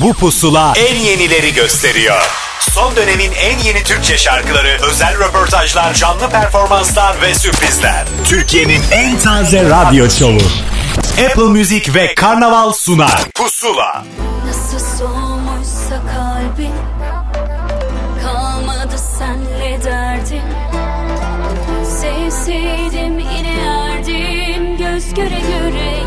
Bu pusula en yenileri gösteriyor. Son dönemin en yeni Türkçe şarkıları, özel röportajlar, canlı performanslar ve sürprizler. Türkiye'nin en taze radyo şovu. Apple Music ve Karnaval sunar. Pusula. Nasıl soğumuşsa kalbim Kalmadı senle derdim Sevseydim yine erdim Göz göre göre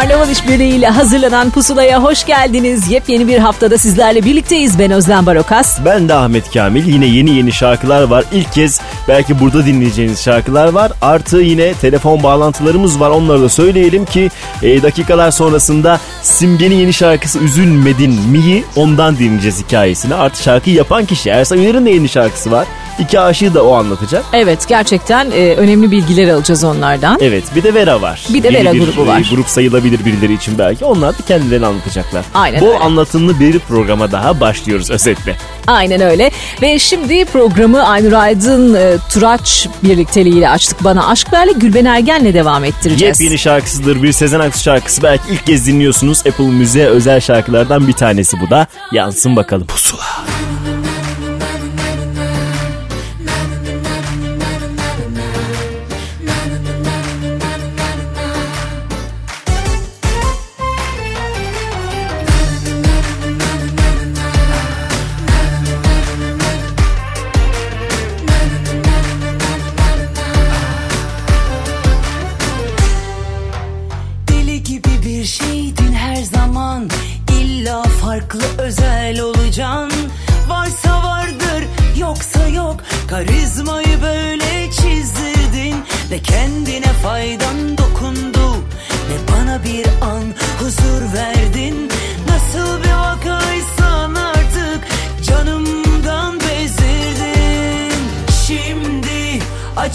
Karnaval işbirliğiyle hazırlanan Pusula'ya hoş geldiniz. Yepyeni bir haftada sizlerle birlikteyiz. Ben Özlem Barokas. Ben de Ahmet Kamil. Yine yeni yeni şarkılar var. İlk kez belki burada dinleyeceğiniz şarkılar var. Artı yine telefon bağlantılarımız var. Onları da söyleyelim ki e, dakikalar sonrasında Simge'nin yeni şarkısı Üzülmedin mi'yi ondan dinleyeceğiz hikayesini. Artı şarkıyı yapan kişi Ersan Uyar'ın da yeni şarkısı var. İki aşığı da o anlatacak. Evet gerçekten e, önemli bilgiler alacağız onlardan. Evet bir de Vera var. Bir de Yeni Vera grubu var. e, grup sayılabilir birileri için belki. Onlar da kendilerini anlatacaklar. Aynen Bol öyle. anlatımlı bir programa daha başlıyoruz özetle. Aynen öyle. Ve şimdi programı Aynur Aydın, e, Turaç birlikteliğiyle açtık. Bana Aşk Ver'le Gülben Ergen'le devam ettireceğiz. Yepyeni şarkısıdır. Bir Sezen Aksu şarkısı. Belki ilk kez dinliyorsunuz. Apple Müziğe özel şarkılardan bir tanesi bu da. Yansın bakalım. Pusula. Deli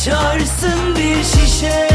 açarsın bir şişe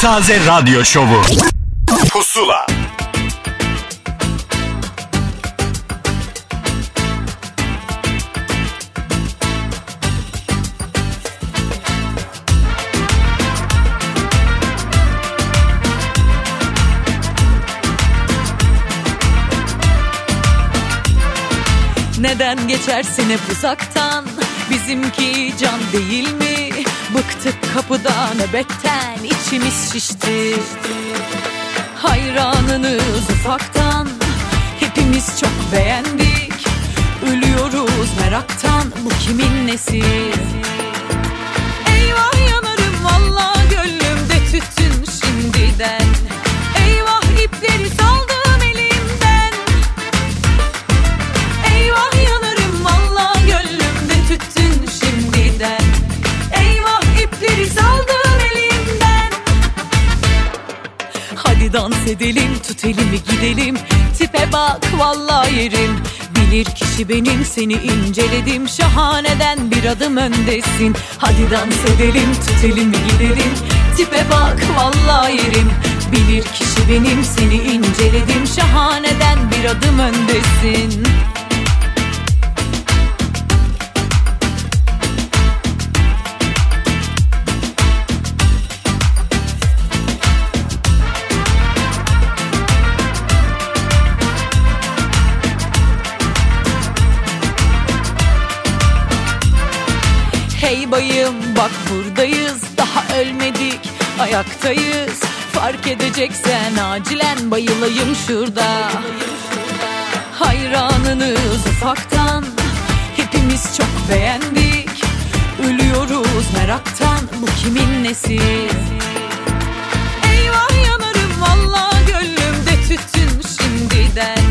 Taze radyo şovu. Pusula. Neden geçersin hep uzaktan Bizimki can değil mi Bıktık kapıda nöbetten içimiz şişti. Hayranınız ufaktan Hepimiz çok beğendik. Ölüyoruz meraktan Bu kimin nesi? Eyvah yanarım valla gönlümde tütün şimdiden Dans edelim tut elimi gidelim. Tipe bak valla yerim. Bilir kişi benim seni inceledim. Şahaneden bir adım öndesin. Hadi dans edelim tut elimi gidelim. Tipe bak valla yerim. Bilir kişi benim seni inceledim. Şahaneden bir adım öndesin Bayım bak buradayız daha ölmedik. Ayaktayız Fark edeceksen acilen bayılayım şurada. Hayranınız ufaktan hepimiz çok beğendik. Ölüyoruz meraktan bu kimin nesi? Eyvah yanarım valla gönlümde tütün şimdiden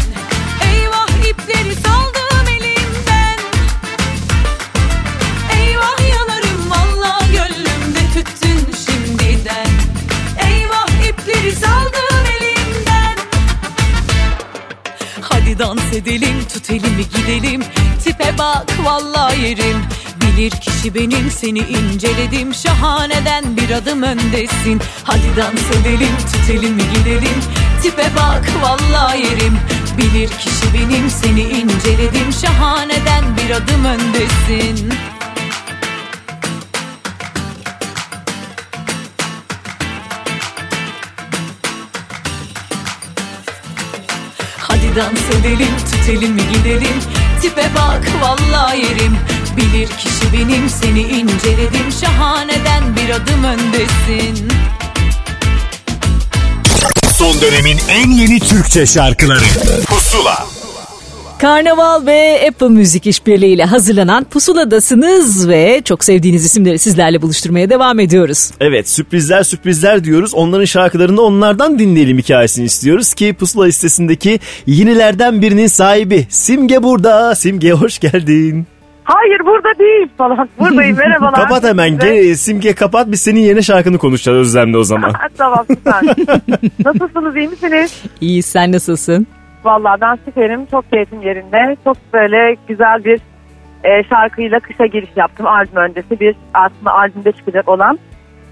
dans edelim tut elimi gidelim. Tipe bak valla yerim. Bilir kişi benim seni inceledim. Şahaneden bir adım öndesin. Hadi dans edelim tut elimi gidelim. Tipe bak valla yerim. Bilir kişi benim seni inceledim. Şahaneden bir adım öndesin Hadi dans edelim tut elimi gidelim. Tipe bak valla yerim. Bilir kişi benim seni inceledim. Şahaneden bir adım öndesin. Son dönemin en yeni Türkçe şarkıları. Pusula. Karnaval ve Apple Müzik işbirliğiyle hazırlanan Pusula'dasınız ve çok sevdiğiniz isimleri sizlerle buluşturmaya devam ediyoruz. Evet sürprizler sürprizler diyoruz. Onların şarkılarını onlardan dinleyelim hikayesini istiyoruz ki Pusula listesindeki yenilerden birinin sahibi Simge burada. Simge hoş geldin. Hayır burada değil falan. Buradayım merhabalar. Kapat hemen. Gel, Simge kapat biz senin yeni şarkını konuşacağız Özlem'le o zaman. tamam süper. Nasılsınız iyi misiniz? İyi sen nasılsın? Vallahi ben süperim. Çok keyfim yerinde. Çok böyle güzel bir e, şarkıyla kışa giriş yaptım. Albüm öncesi bir aslında albümde çıkacak olan.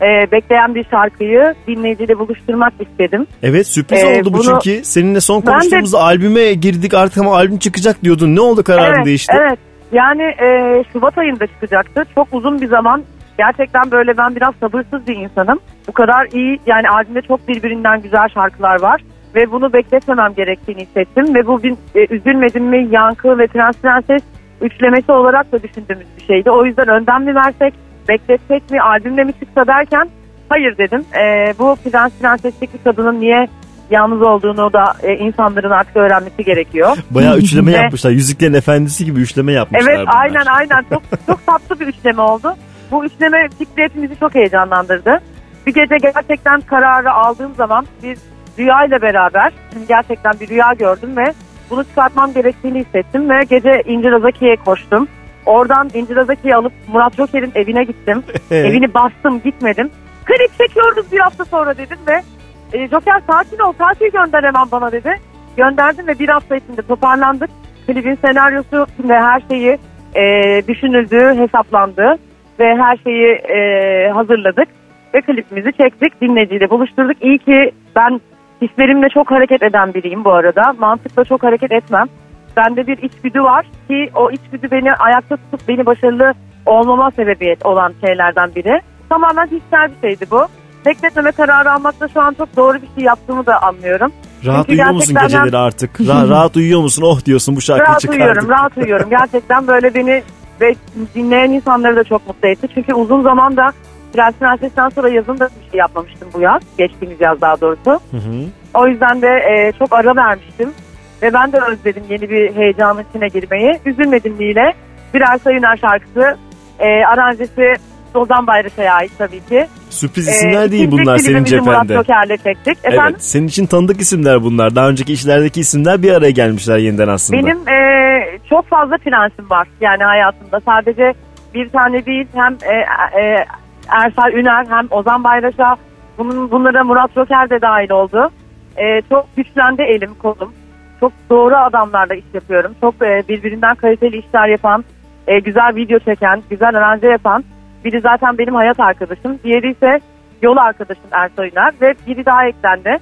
e, bekleyen bir şarkıyı dinleyiciyle buluşturmak istedim. Evet sürpriz Ee, oldu bu bunu- çünkü. Seninle son Ben de- albüme girdik artık ama albüm çıkacak diyordun. Ne oldu kararın evet, değişti? Evet. Yani e, Şubat ayında çıkacaktı. Çok uzun bir zaman. Gerçekten böyle ben biraz sabırsız bir insanım. Bu kadar iyi yani albümde çok birbirinden güzel şarkılar var. Ve bunu bekletmemem gerektiğini hissettim. Ve bu bir e, üzülmedim mi yankı ve Prens Prenses üçlemesi olarak da düşündüğümüz bir şeydi. O yüzden önden mi versek, bekletsek mi, albümle mi çıksa derken hayır dedim. E, bu Prens Prenses'teki kadının niye yalnız olduğunu da e, insanların artık öğrenmesi gerekiyor. Bayağı üçleme yapmışlar. Yüzüklerin Efendisi gibi üçleme yapmışlar. Evet bunlar. aynen aynen çok çok tatlı bir üçleme oldu. Bu üçleme fikri hepimizi çok heyecanlandırdı. Bir gece gerçekten kararı aldığım zaman bir rüyayla beraber gerçekten bir rüya gördüm ve bunu çıkartmam gerektiğini hissettim ve gece İncir Azaki'ye koştum. Oradan İncir Azaki'yi alıp Murat Joker'in evine gittim. Evini bastım gitmedim. Klip çekiyoruz bir hafta sonra dedim ve e, Joker sakin ol tatil gönder hemen bana dedi. Gönderdim ve bir hafta içinde toparlandık. Klibin senaryosu ve her şeyi e, düşünüldü, hesaplandı ve her şeyi e, hazırladık. Ve klipimizi çektik, dinleyiciyle buluşturduk. İyi ki ben hislerimle çok hareket eden biriyim bu arada. Mantıkla çok hareket etmem. Bende bir içgüdü var ki o içgüdü beni ayakta tutup beni başarılı olmama sebebiyet olan şeylerden biri. Tamamen hissel bir şeydi bu. Bekletmeme kararı almakta şu an çok doğru bir şey yaptığımı da anlıyorum. Rahat Çünkü uyuyor musun geceleri artık? Ra- rahat uyuyor musun? Oh diyorsun bu şarkıyı Rahat çıkardık. uyuyorum, rahat uyuyorum. Gerçekten böyle beni ve dinleyen insanları da çok mutlu etti. Çünkü uzun zamanda Prens Prenses'ten sonra yazın da bir şey yapmamıştım bu yaz. Geçtiğimiz yaz daha doğrusu. Hı hı. O yüzden de e, çok ara vermiştim. Ve ben de özledim yeni bir heyecanın içine girmeyi. Üzülmedim ile birer Sayıner şarkısı. E, aranjesi Ozan Bayraş'a ait tabii ki. Sürpriz E, isimler değil ikinci bunlar senin klibimizi Murat cephende. Joker'le çektik. Efendim? Evet, senin için tanıdık isimler bunlar. Daha önceki işlerdeki isimler bir araya gelmişler yeniden aslında. Benim e, çok fazla prensim var yani hayatımda. Sadece bir tane değil hem e, e, Ersal Üner hem Ozan Bayraş'a bunun, bunlara Murat Joker de dahil oldu. E, çok güçlendi elim kolum. Çok doğru adamlarla iş yapıyorum. Çok e, birbirinden kaliteli işler yapan, e, güzel video çeken, güzel aranje yapan. Biri zaten benim hayat arkadaşım. Diğeri ise yol arkadaşım Ersal Üner ve biri daha eklendi.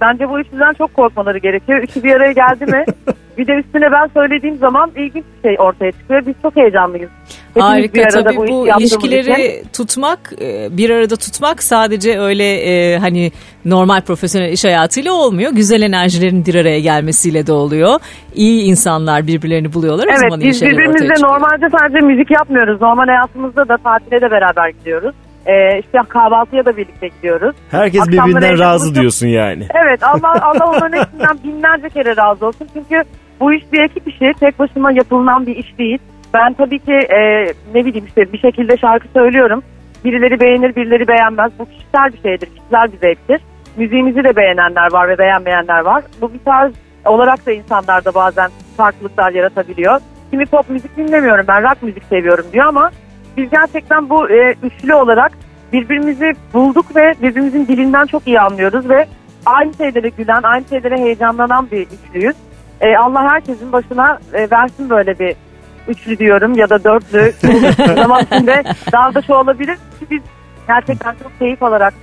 Bence bu üçlüden çok korkmaları gerekiyor. Üçü bir araya geldi mi bir de üstüne ben söylediğim zaman ilginç bir şey ortaya çıkıyor. Biz çok heyecanlıyız. Hepimiz Harika bir arada tabii bu yaptığımız ilişkileri için. tutmak e, bir arada tutmak sadece öyle e, hani normal profesyonel iş hayatıyla olmuyor. Güzel enerjilerin bir araya gelmesiyle de oluyor. İyi insanlar birbirlerini buluyorlar o Evet biz birbirimizle normalde sadece müzik yapmıyoruz. Normal hayatımızda da tatile de beraber gidiyoruz. Ee, işte kahvaltıya da birlikte gidiyoruz. Herkes Akşamları birbirinden razı buluşup- diyorsun yani. Evet Allah Allah onların hepsinden binlerce kere razı olsun. Çünkü bu iş bir ekip işi. Tek başıma yapılan bir iş değil. Ben tabii ki e, ne bileyim işte bir şekilde şarkı söylüyorum. Birileri beğenir birileri beğenmez. Bu kişisel bir şeydir. Kişisel bir zevktir. Müziğimizi de beğenenler var ve beğenmeyenler var. Bu bir tarz olarak da insanlarda bazen farklılıklar yaratabiliyor. Kimi pop müzik dinlemiyorum ben rock müzik seviyorum diyor ama biz gerçekten bu e, üçlü olarak birbirimizi bulduk ve birbirimizin dilinden çok iyi anlıyoruz ve aynı şeylere gülen, aynı şeylere heyecanlanan bir üçlüyüz. E, Allah herkesin başına e, versin böyle bir üçlü diyorum ya da dörtlü. Zaman içinde daha da şu olabilir. Çünkü biz gerçekten çok keyif alarak,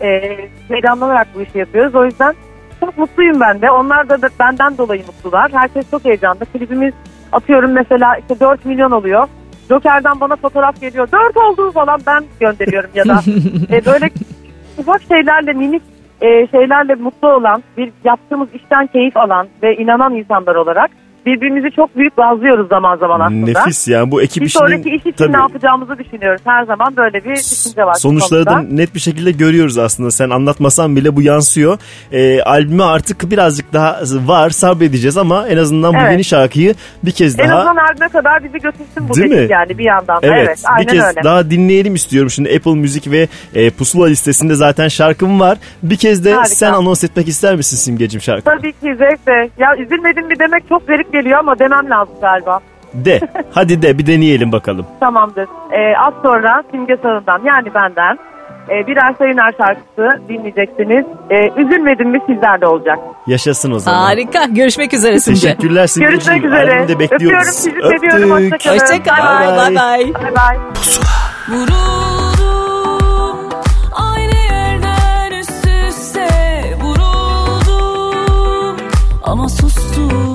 e, heyecanlanarak bu işi yapıyoruz. O yüzden çok mutluyum ben de. Onlar da, da benden dolayı mutlular. Herkes çok heyecanlı. Klibimiz atıyorum mesela işte 4 milyon oluyor. Joker'den bana fotoğraf geliyor. 4 oldu falan ben gönderiyorum ya da e, böyle ufak şeylerle minik e, şeylerle mutlu olan, bir yaptığımız işten keyif alan ve inanan insanlar olarak birbirimizi çok büyük bazlıyoruz zaman zaman aslında. Nefis yani bu ekip Bir işinin sonraki iş için tabii, ne yapacağımızı düşünüyoruz. Her zaman böyle bir düşünce var. sonuçları da net bir şekilde görüyoruz aslında. Sen anlatmasan bile bu yansıyor. Ee, albüme artık birazcık daha var sabredeceğiz ama en azından bu Evet. yeni şarkıyı bir kez En daha azından albüme kadar bizi götürsün bu Değil mi? yani bir yandan. da. Evet, Evet, aynen bir kez öyle. daha dinleyelim istiyorum. Şimdi Apple Müzik ve e, Pusula listesinde zaten şarkım var. Bir kez de Harika. sen anons etmek ister misin Simgecim şarkı? Tabii ki zevkle. Ya üzülmedim mi demek çok garip geliyor ama demem lazım galiba. De. Hadi de bir deneyelim bakalım. Tamamdır. Ee, az sonra Simge Sarı'ndan yani benden e, bir Ersay şarkısı dinleyeceksiniz. E, üzülmedim mi sizler de olacak. Yaşasın o zaman. Harika. Görüşmek üzere Simge. Teşekkürler Simge. Görüşmek üzere. Albümde bekliyoruz. Öpüyorum sizi Öptük. seviyorum. Hoşçakalın. Hoşçakalın. Bye bye. Bye bye. Pusula. Ama sustum.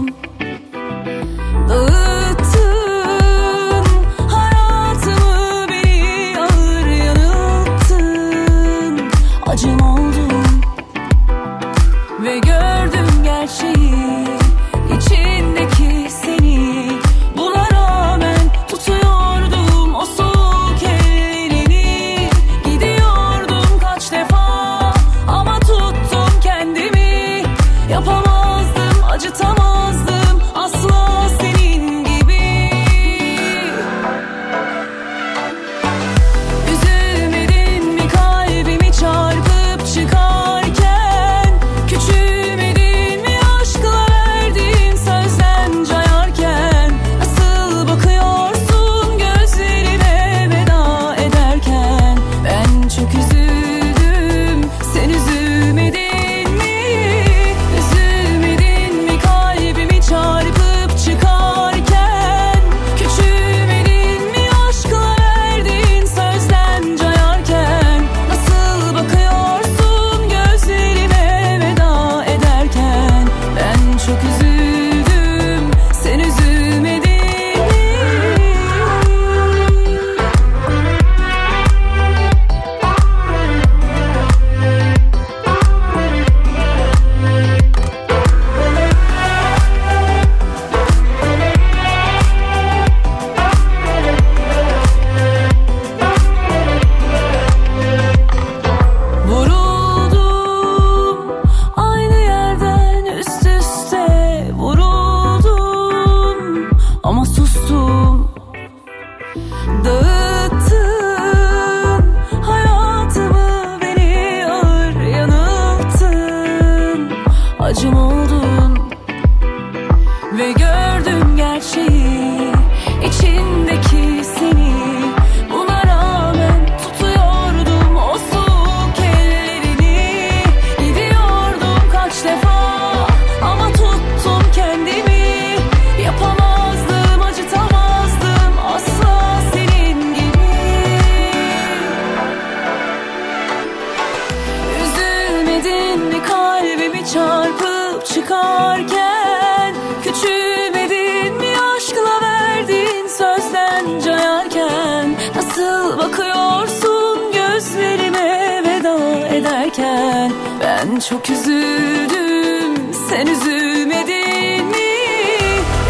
çok üzüldüm sen üzülmedin mi?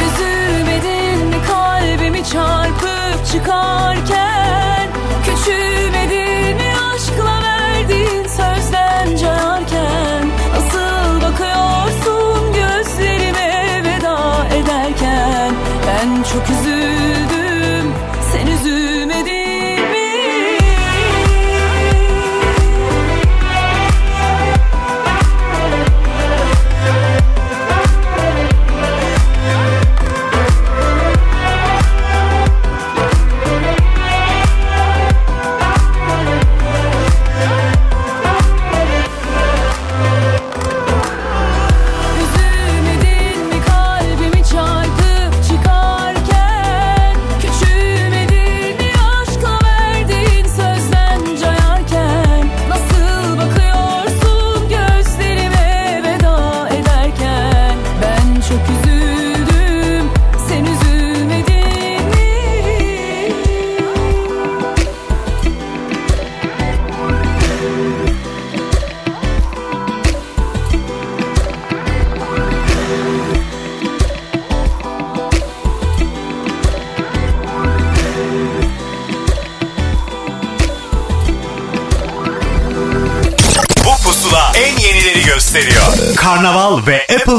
Üzülmedin mi kalbimi çarpıp çıkarken?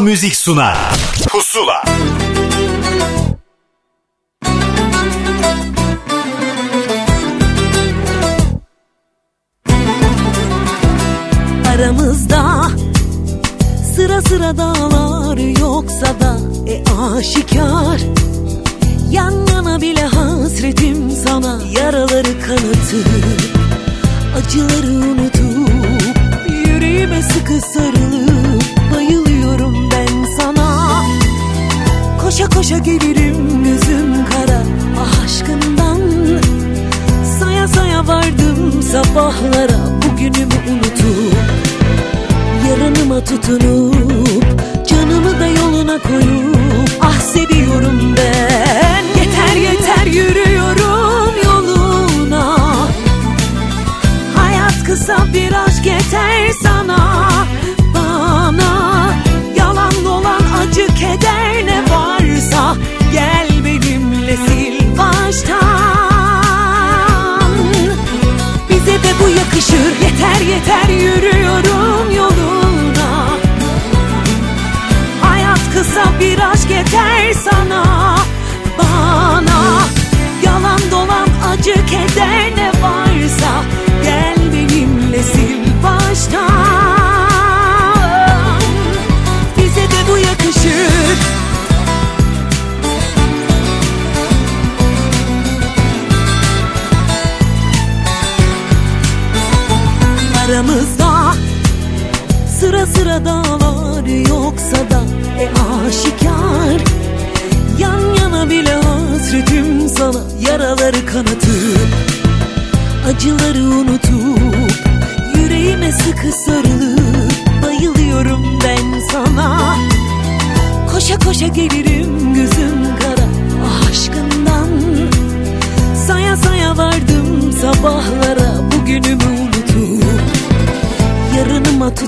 Müzik sunar. Pusula.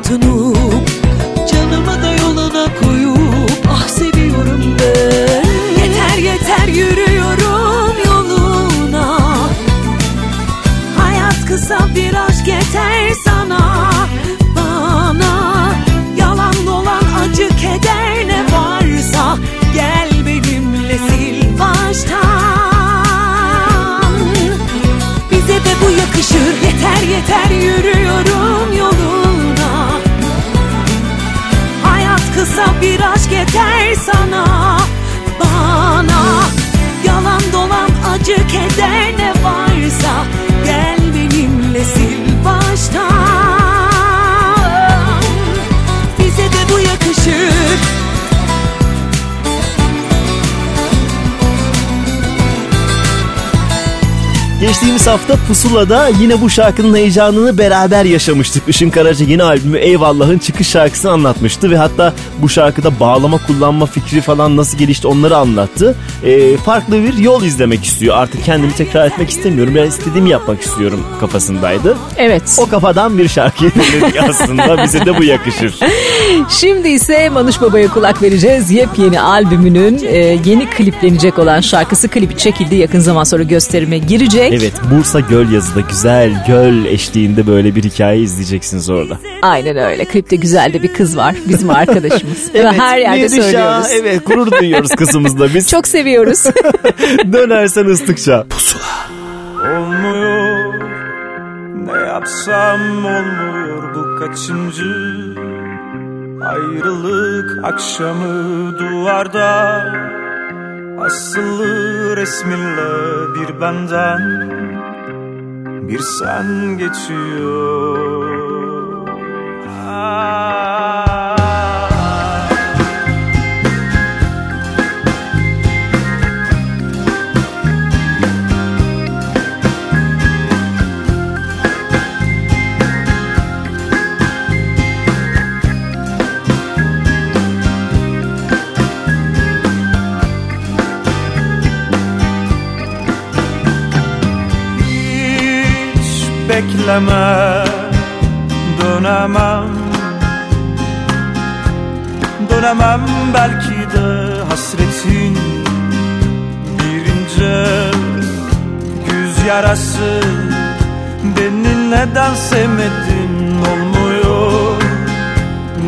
Tutunup Canımı da yoluna koyup Ah seviyorum ben Yeter yeter yürüyorum yoluna. Hayat kısa bir aşk yeter sana. Bana Yalan dolan acı keder ne varsa Gel benimle sil baştan. Bize de bu yakışır. Yeter yeter yürüyorum yoluna Kısa bir aşk yeter sana. Bana Yalan dolan acı keder ne varsa. Gel benimle sil baştan Geçtiğimiz hafta Pusula'da yine bu şarkının heyecanını beraber yaşamıştık. Işın Karaca yeni albümü Eyvallah'ın çıkış şarkısını anlatmıştı ve hatta bu şarkıda bağlama kullanma fikri falan nasıl gelişti onları anlattı. Ee, farklı bir yol izlemek istiyor. Artık kendimi tekrar etmek istemiyorum. Ben istediğimi yapmak istiyorum kafasındaydı. Evet. O kafadan bir şarkıyı dinledik aslında. Bize de bu yakışır. Şimdi ise Manuş Baba'ya kulak vereceğiz. Yepyeni albümünün e, yeni kliplenecek olan şarkısı klibi çekildi. Yakın zaman sonra gösterime girecek. Evet Bursa Göl yazıda güzel göl eşliğinde böyle bir hikaye izleyeceksiniz orada. Aynen öyle. Klipte güzel de bir kız var. Bizim arkadaşımız. Ve her yerde Nedişa, söylüyoruz. Evet gurur duyuyoruz kızımızla biz. Çok seviyoruz. Dönersen ıslıkça. Olmuyor Ne yapsam olmuyor bu kaçıncı Ayrılık akşamı duvarda Asılı resminle bir benden Bir sen geçiyor Ah. Bekleme dönemem. Dönemem belki de hasretin bir ince güz yarası. Beni neden sevmedin olmuyor?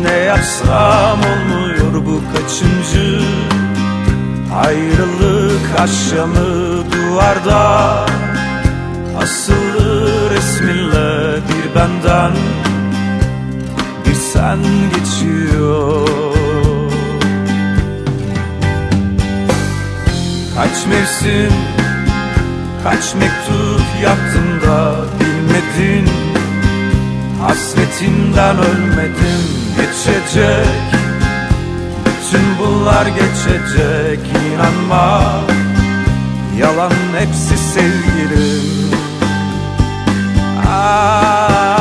Ne yapsam olmuyor bu kaçıncı ayrılık akşamı duvarda? Asılı resminle bir benden Bir sen geçiyor. Kaç mevsim Kaç mektup yaktım da bilmedin? Hasretinden ölmedim geçecek. Bütün bunlar geçecek inanma. Yalan hepsi sevgilim Ah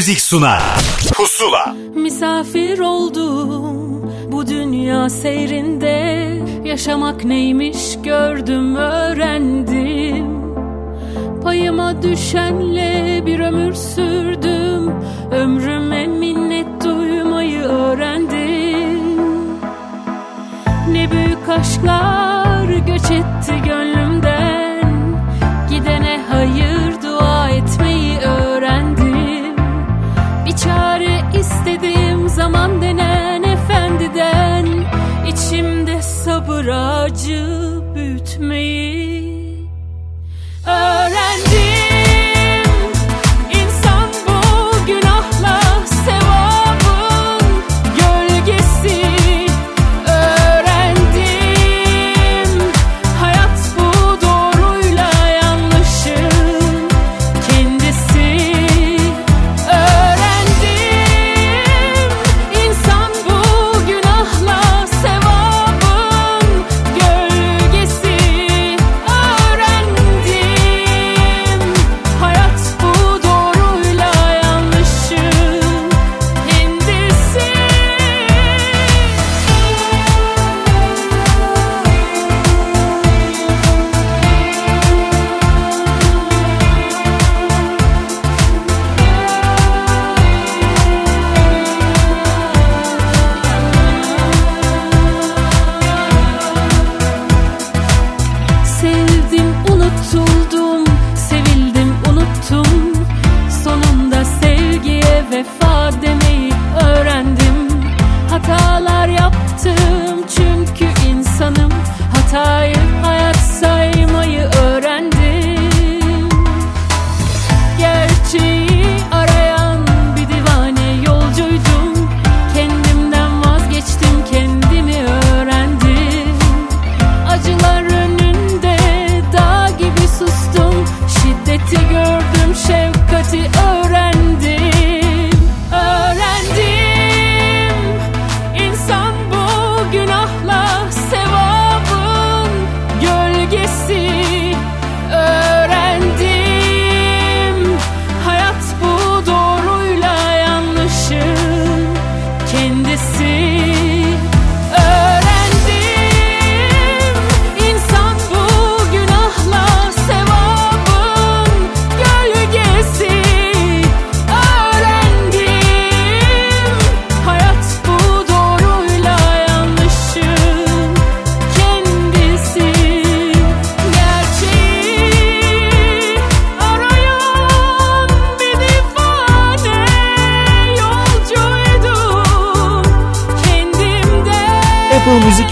Music sunar. Pusula. Misafir oldum bu dünya seyrinde Yaşamak neymiş gördüm öğrendim Payıma düşenle bir ömür sürdüm Ömrüme minnet duymayı öğrendim Ne büyük aşklar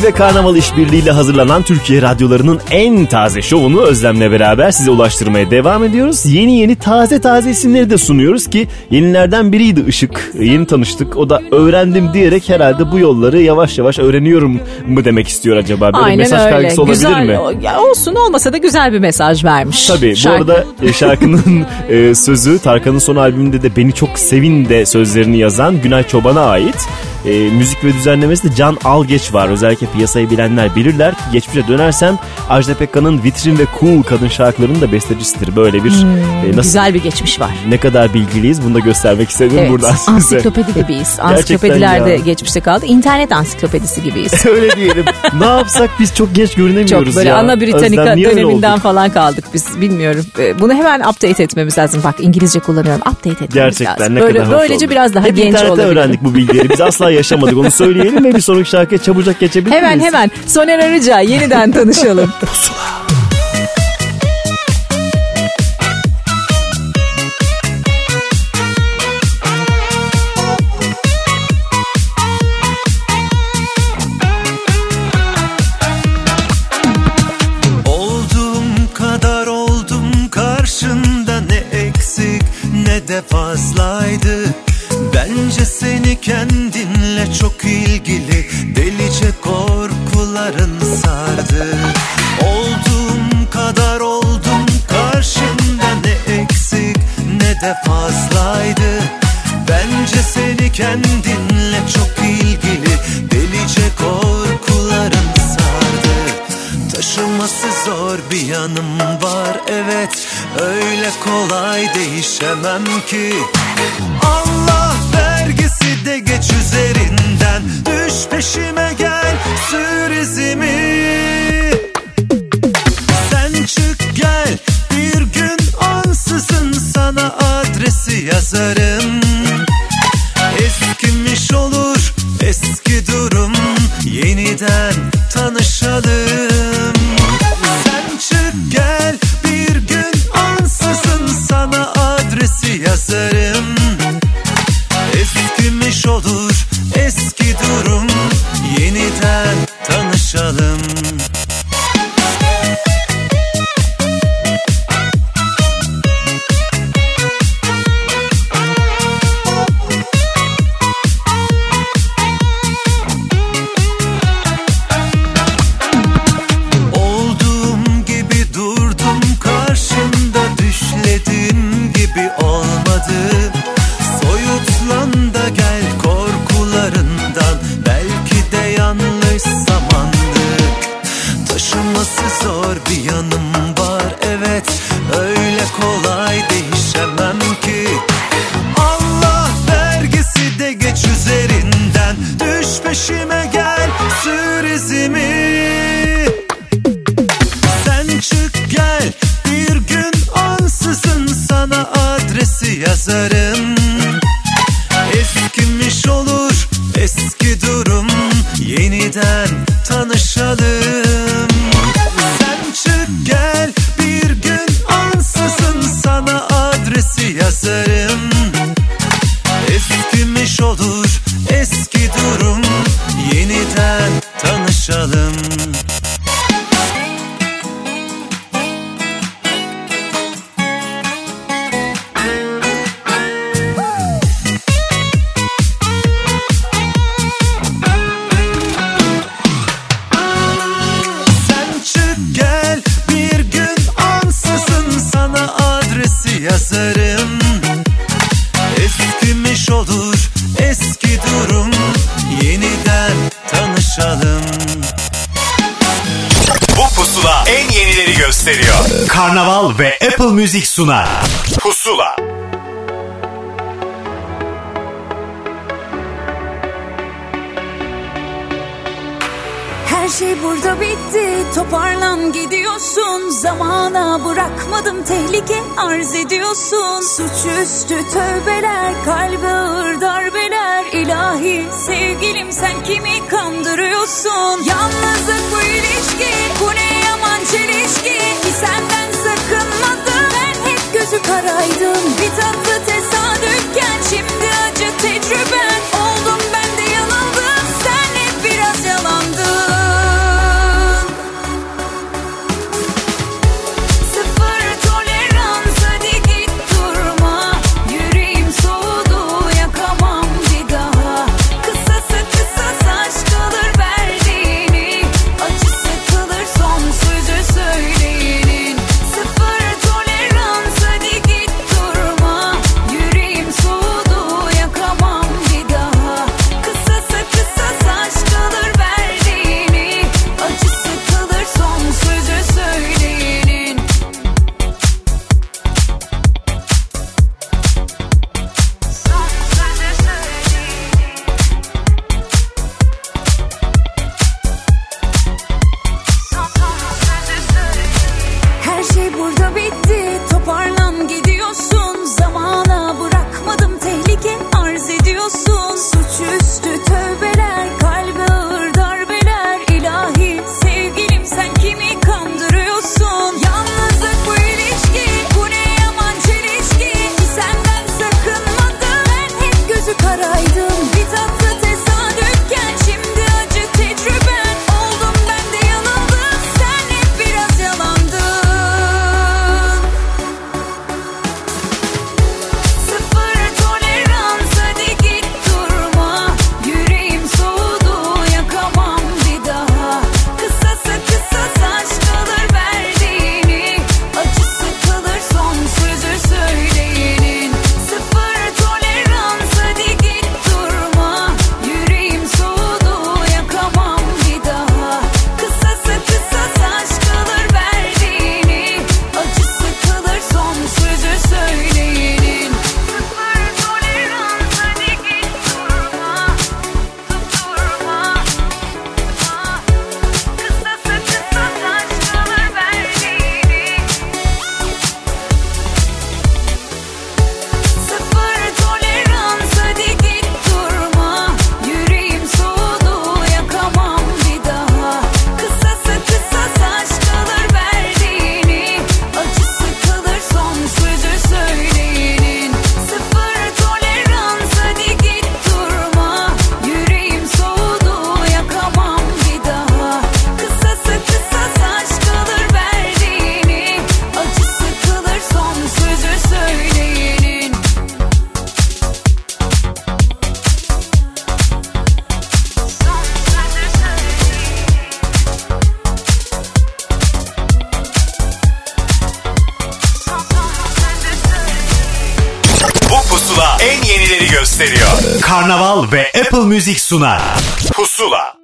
Ve Karnaval işbirliğiyle hazırlanan Türkiye radyolarının en taze şovunu Özlem'le beraber size ulaştırmaya devam ediyoruz. Yeni yeni taze taze isimleri de sunuyoruz ki yenilerden biriydi Işık. Yeni tanıştık. O da öğrendim diyerek herhalde bu yolları yavaş yavaş öğreniyorum mu demek istiyor acaba? Böyle Aynen mesaj öyle. kaygısı olabilir güzel, mi? ya olsun olmasa da güzel bir mesaj vermiş. Tabii Şarkı. bu arada e, şarkının e, sözü Tarkan'ın son albümünde de Beni Çok Sevin de sözlerini yazan Günay Çoban'a ait. E, müzik ve düzenlemesi de Can Algeç var. Özellikle piyasayı bilenler bilirler ki geçmişe dönersem Ajda Pekkan'ın Vitrin ve Cool kadın şarkılarının da bestecisidir. Böyle bir e, nasıl Güzel bir geçmiş var. ne kadar bilgiliyiz bunu da göstermek istedim Evet, buradan size. ansiklopedi gibiyiz. Gerçekten Ansiklopediler de ya. geçmişte kaldı. İnternet ansiklopedisi gibiyiz. Öyle diyelim. ne yapsak biz çok genç görünemiyoruz Çok böyle ya. Ana Britannica döneminden olduk? falan kaldık biz bilmiyorum. Ee, Bunu hemen update etmemiz lazım. Bak İngilizce kullanıyorum. Update etmemiz Gerçekten lazım. ne Böyle, kadar Böylece oldu. biraz daha Hep genç olabilirim. öğrendik bu bilgileri. Biz asla yaşamadık onu söyleyelim ve bir sonraki şarkıya çabucak geçebilir Hemen miyiz? hemen Soner Arıca yeniden tanışalım. Olduğum kadar oldum karşında ne eksik ne de fazlaydı Bence seni kendinle çok ilgili delice korkuların sardı. Olduğum kadar oldum karşında ne eksik ne de fazlaydı. Bence seni kendinle çok ilgili delice korkuların sardı. Taşıması zor bir yanım var evet. Öyle kolay değişemem ki. Allah vergisi de geç üzerinden. Düş peşime gel sür izimi. Sen çık gel bir gün ansızın sana adresi yazarım. Eskimiş olur eski durum yeniden tanışalım. Sen çık gel bir gün ansızın sana adresi yazarım olur. Eski durum yeniden tanışalım Music sunar. Pusula. Her şey burada bitti. Toparlan gidiyorsun. Zamana bırakmadım tehlike arz ediyorsun. Suçüstü tövbeler kalbe ağır darbeler. İlahi sevgilim sen kimi kandırıyorsun? Yalnızlık bu ilişki bu ne yaman çelişki? Ki senden sakınmadım gözü karaydım Bir tatlı tesadüfken şimdi acı tecrüben Music sunar. Pusula.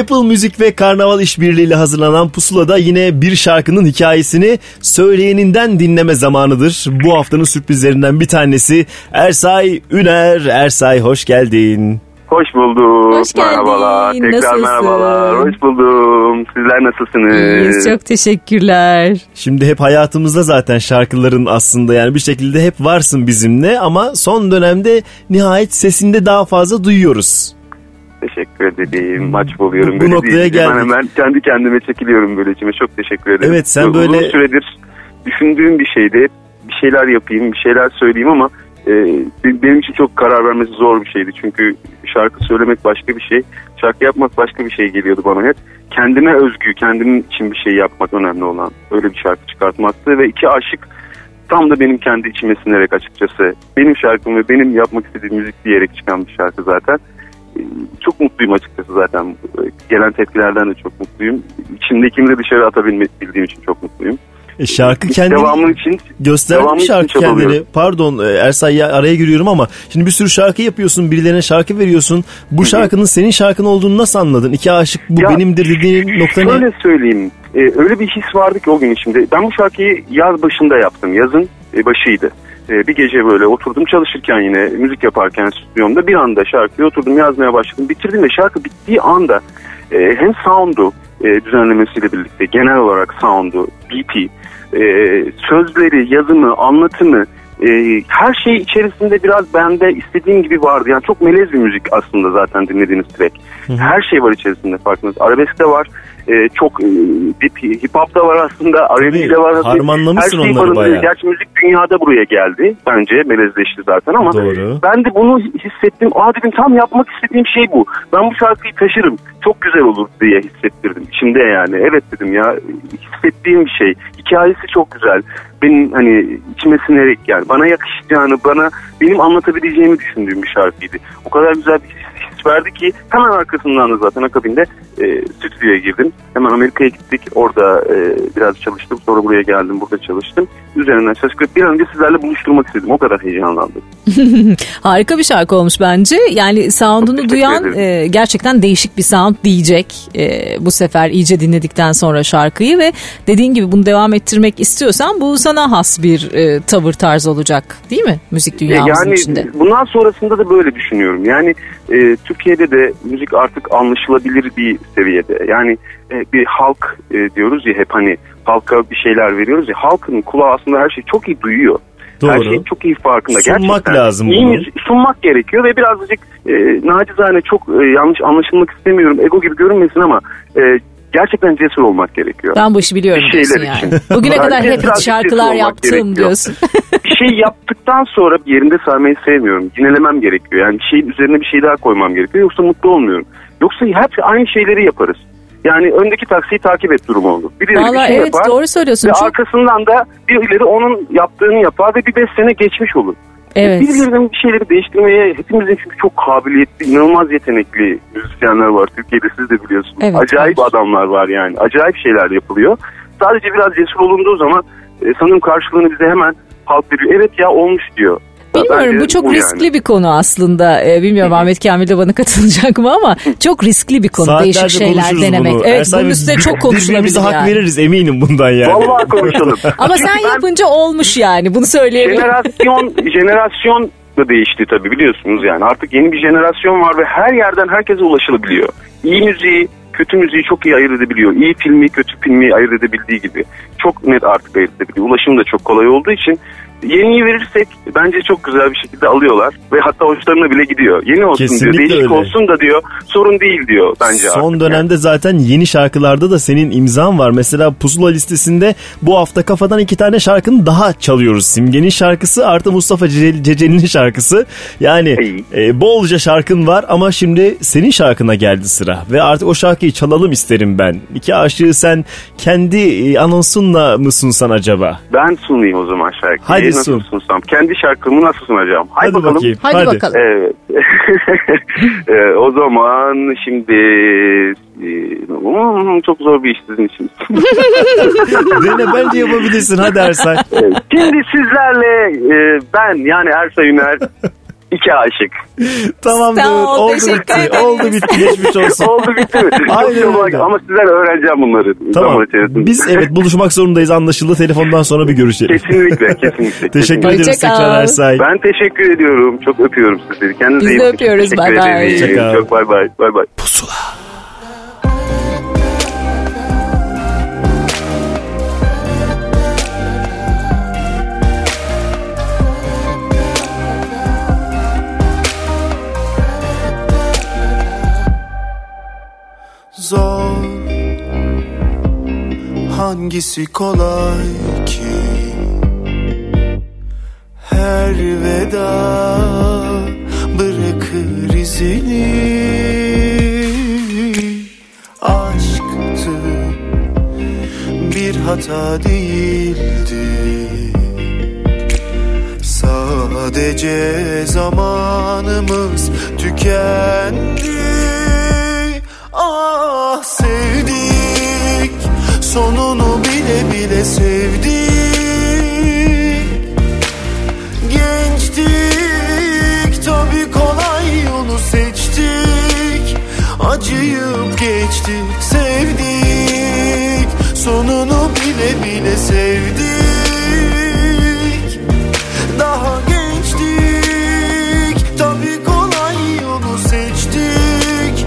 Apple Müzik ve Karnaval işbirliğiyle hazırlanan Pusula'da yine bir şarkının hikayesini söyleyeninden dinleme zamanıdır. Bu haftanın sürprizlerinden bir tanesi Ersay Üner. Ersay hoş geldin. Hoş bulduk. Hoş geldin. Merhabalar. Tekrar Nasılsın? merhabalar. Hoş buldum. Sizler nasılsınız? İyiyiz çok teşekkürler. Şimdi hep hayatımızda zaten şarkıların aslında yani bir şekilde hep varsın bizimle ama son dönemde nihayet sesinde daha fazla duyuyoruz. Teşekkür ederim. Maç buluyorum. Bu böyle noktaya değil. geldik. Ben hemen kendi kendime çekiliyorum böyle içime. Çok teşekkür ederim. Evet, sen Uzun böyle- süredir düşündüğüm bir şeydi. Bir şeyler yapayım, bir şeyler söyleyeyim ama e, benim için çok karar vermesi zor bir şeydi. Çünkü şarkı söylemek başka bir şey. Şarkı yapmak başka bir şey geliyordu bana hep. Kendime özgü, kendim için bir şey yapmak önemli olan. Öyle bir şarkı çıkartmaktı ve iki aşık tam da benim kendi içime sinerek açıkçası. Benim şarkım ve benim yapmak istediğim müzik diyerek çıkan bir şarkı zaten. Ee, Çok mutluyum açıkçası zaten. Ee, Gelen tepkilerden de çok mutluyum. İçimdekini de dışarı atabilmek bildiğim için çok mutluyum. E şarkı kendini Devamı için gösterdi için şarkı çabalıyorum. kendini? Pardon e, Ersay ya araya giriyorum ama şimdi bir sürü şarkı yapıyorsun, birilerine şarkı veriyorsun. Bu şarkının senin şarkın olduğunu nasıl anladın? İki aşık bu Ya, benimdir dediğin nokta ne? Şöyle söyleyeyim. e, öyle bir his vardı ki o gün içimde. Ben bu şarkıyı yaz başında yaptım. Yazın e, başıydı. E, bir gece böyle oturdum çalışırken yine müzik yaparken stüdyomda bir anda şarkıyı oturdum yazmaya başladım. Bitirdim ve şarkı bittiği anda e, hem sound'u e, düzenlemesiyle birlikte genel olarak sound'u, beat'i, e, sözleri, yazımı, anlatımı e, her şey içerisinde biraz bende istediğim gibi vardı. Yani çok melez bir müzik aslında zaten dinlediğiniz track. Her şey var içerisinde farkınız. Arabesk de var. E, çok e, dip, hip hop da var aslında. R&B de var. harmanlamışsın Her şey onları bayağı. Gerçi müzik dünyada buraya geldi. Bence melezleşti zaten ama Doğru. ben de bunu hissettim. Aa dedim tam yapmak istediğim şey bu. Ben bu şarkıyı taşırım. Çok güzel olur diye hissettirdim. İçimde yani. Evet dedim ya hissettiğim bir şey. Hikayesi çok güzel. Benim hani içime sinerek yani bana yakışacağını, bana benim anlatabileceğimi düşündüğüm bir şarkıydı. O kadar güzel bir his, verdi ki hemen arkasından da zaten akabinde e, stüdyoya girdim. Hemen Amerika'ya gittik. Orada e, biraz çalıştım. Sonra buraya geldim. Burada çalıştım. Üzerinden şaşkın. Bir an önce sizlerle buluşturmak istedim. O kadar heyecanlandım. Harika bir şarkı olmuş bence. Yani sound'unu duyan e, gerçekten değişik bir sound diyecek. E, bu sefer iyice dinledikten sonra şarkıyı ve dediğin gibi bunu devam ettirmek istiyorsan bu sana has bir e, tavır tarz olacak değil mi? Müzik dünyamızın yani içinde. bundan sonrasında da böyle düşünüyorum. Yani e, Türkiye'de de müzik artık anlaşılabilir bir seviyede. Yani e, bir halk e, diyoruz ya hep hani halka bir şeyler veriyoruz ya halkın kulağı aslında her şeyi çok iyi duyuyor. Her Doğru. şey çok iyi farkında. Sunmak Gerçekten lazım iyi bunu. sunmak gerekiyor ve birazcık e, nacizane çok e, yanlış anlaşılmak istemiyorum. Ego gibi görünmesin ama e, gerçekten cesur olmak gerekiyor. Ben bu işi biliyorum bir şeyler yani. için. Bugüne kadar hep şarkılar yaptım gerekiyor. diyorsun. bir şey yaptıktan sonra bir yerinde saymayı sevmiyorum. Yinelemem gerekiyor. Yani bir şeyin üzerine bir şey daha koymam gerekiyor. Yoksa mutlu olmuyorum. Yoksa hep aynı şeyleri yaparız. Yani öndeki taksiyi takip et durumu olur. Birileri bir Valla şey evet yapar doğru söylüyorsun. ve Çok, arkasından da birileri onun yaptığını yapar ve bir beş sene geçmiş olur. Evet. Birilerinin bir şeyleri değiştirmeye hepimizin çünkü çok kabiliyetli, inanılmaz yetenekli müzisyenler var. Türkiye'de siz de biliyorsunuz. Evet, Acayip var. adamlar var yani. Acayip şeyler yapılıyor. Sadece biraz cesur olunduğu zaman e, sanırım karşılığını bize hemen halk veriyor. Evet ya olmuş diyor. Bilmiyorum bu çok yani. riskli bir konu aslında. Ee, bilmiyorum Ahmet Kamil de bana katılacak mı ama çok riskli bir konu. Saatlerce Değişik şeyler denemek. bunu. Evet Ersay bunun üstüne çok konuşulabilir Birbirimize hak yani. veririz eminim bundan yani. Vallahi konuşalım. Ama Çünkü sen ben- yapınca olmuş yani bunu söyleyebilirim. Jenerasyon, jenerasyon da değişti tabii biliyorsunuz yani. Artık yeni bir jenerasyon var ve her yerden herkese ulaşılabiliyor. İyi müziği, kötü müziği çok iyi ayırt edebiliyor. İyi filmi, kötü filmi ayırt edebildiği gibi. Çok net artık ayırt edebiliyor. Ulaşım da çok kolay olduğu için yeniyi verirsek bence çok güzel bir şekilde alıyorlar ve hatta hoşlarına bile gidiyor. Yeni olsun Kesinlikle diyor, değişik öyle. olsun da diyor, sorun değil diyor bence Son artık. dönemde zaten yeni şarkılarda da senin imzan var. Mesela Pusula listesinde bu hafta kafadan iki tane şarkını daha çalıyoruz. Simge'nin şarkısı artı Mustafa Ce- Ceceli'nin şarkısı. Yani e, bolca şarkın var ama şimdi senin şarkına geldi sıra. Ve artık o şarkıyı çalalım isterim ben. İki aşığı sen kendi e, anonsunla mı sunsan acaba? Ben sunayım o zaman şarkıyı. Hadi nasıl sun. sunsam? Kendi şarkımı nasıl sunacağım? Hadi, Hadi bakalım. bakayım. Hadi, bakalım. Evet. Ee, o zaman şimdi e, hmm, çok zor bir iş sizin için. Dene bence yapabilirsin hadi Ersay. Şimdi sizlerle e, ben yani Ersay Üner iki aşık. Tamamdır. Sağ ol, Oldu teşekkür bitti. ederiz. Oldu bitti. Geçmiş olsun. Oldu bitti mi? Aynen öyle. Ama sizler öğreneceğim bunları. Tamam. zaman içerisinde. Biz evet buluşmak zorundayız anlaşıldı. Telefondan sonra bir görüşelim. Kesinlikle kesinlikle. Teşekkür kesinlikle. ederiz Hoşça kal. tekrar Ersay. Ben teşekkür ediyorum. Çok öpüyorum sizleri. Kendinize Biz iyi de bakın. öpüyoruz. Teşekkür Bay bay. ederim. Hoşça kal. Çok bay bay. Bay bay. Pusula. Zor. Hangisi kolay ki? Her veda bırakır izini. Aşktı bir hata değildi. Sadece zamanımız tükendi bile sevdik Gençtik tabi kolay yolu seçtik. Acıyıp geçtik sevdik. Sonunu bile bile sevdik. Daha gençtik tabi kolay yolu seçtik.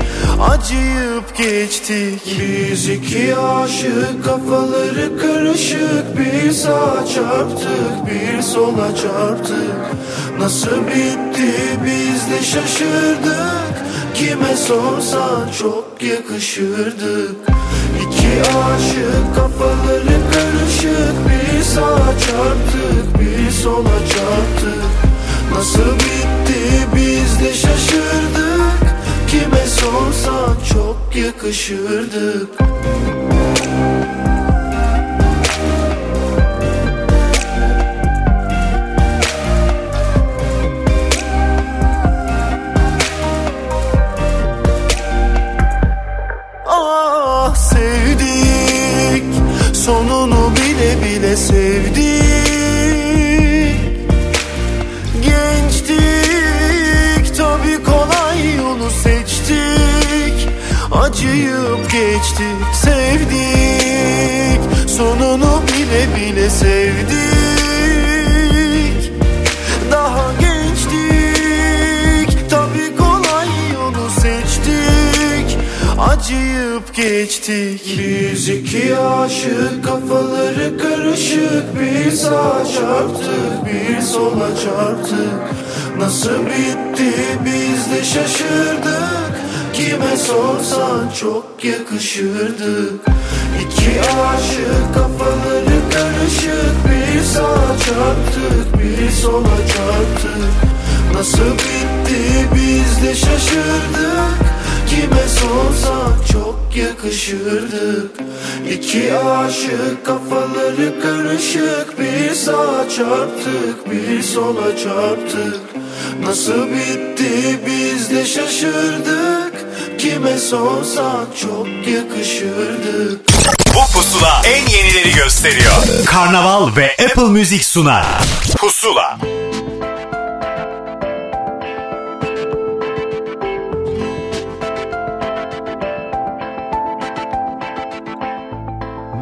Acıyıp geçtik. Biz iki aşık kafaları karışık. Bir sağa çarptık bir sola çarptık. Nasıl bitti biz de şaşırdık. Kime sorsan çok yakışırdık. İki aşık kafaları karışık. Bir sağa çarptık bir sola çarptık. Nasıl bitti biz de şaşırdık. Kime sorsan çok yakışırdık geçtik sevdik. Sonunu bile bile sevdik. Daha gençtik tabi kolay yolu seçtik. Acıyıp geçtik. Biz iki aşık kafaları karışık. Bir sağa çarptık bir sola çarptık. Nasıl bitti biz de şaşırdık Kime sorsan çok yakışırdık. İki aşık kafaları karışık. Bir sağa çarptık bir sola çarptık. Nasıl bitti biz de şaşırdık. Kime sorsan çok yakışırdık. İki aşık kafaları karışık. Bir sağa çarptık bir sola çarptık. Nasıl bitti biz de şaşırdık Kime sorsan çok yakışırdık Bu pusula en yenileri gösteriyor. Karnaval ve Apple Müzik sunar. Pusula.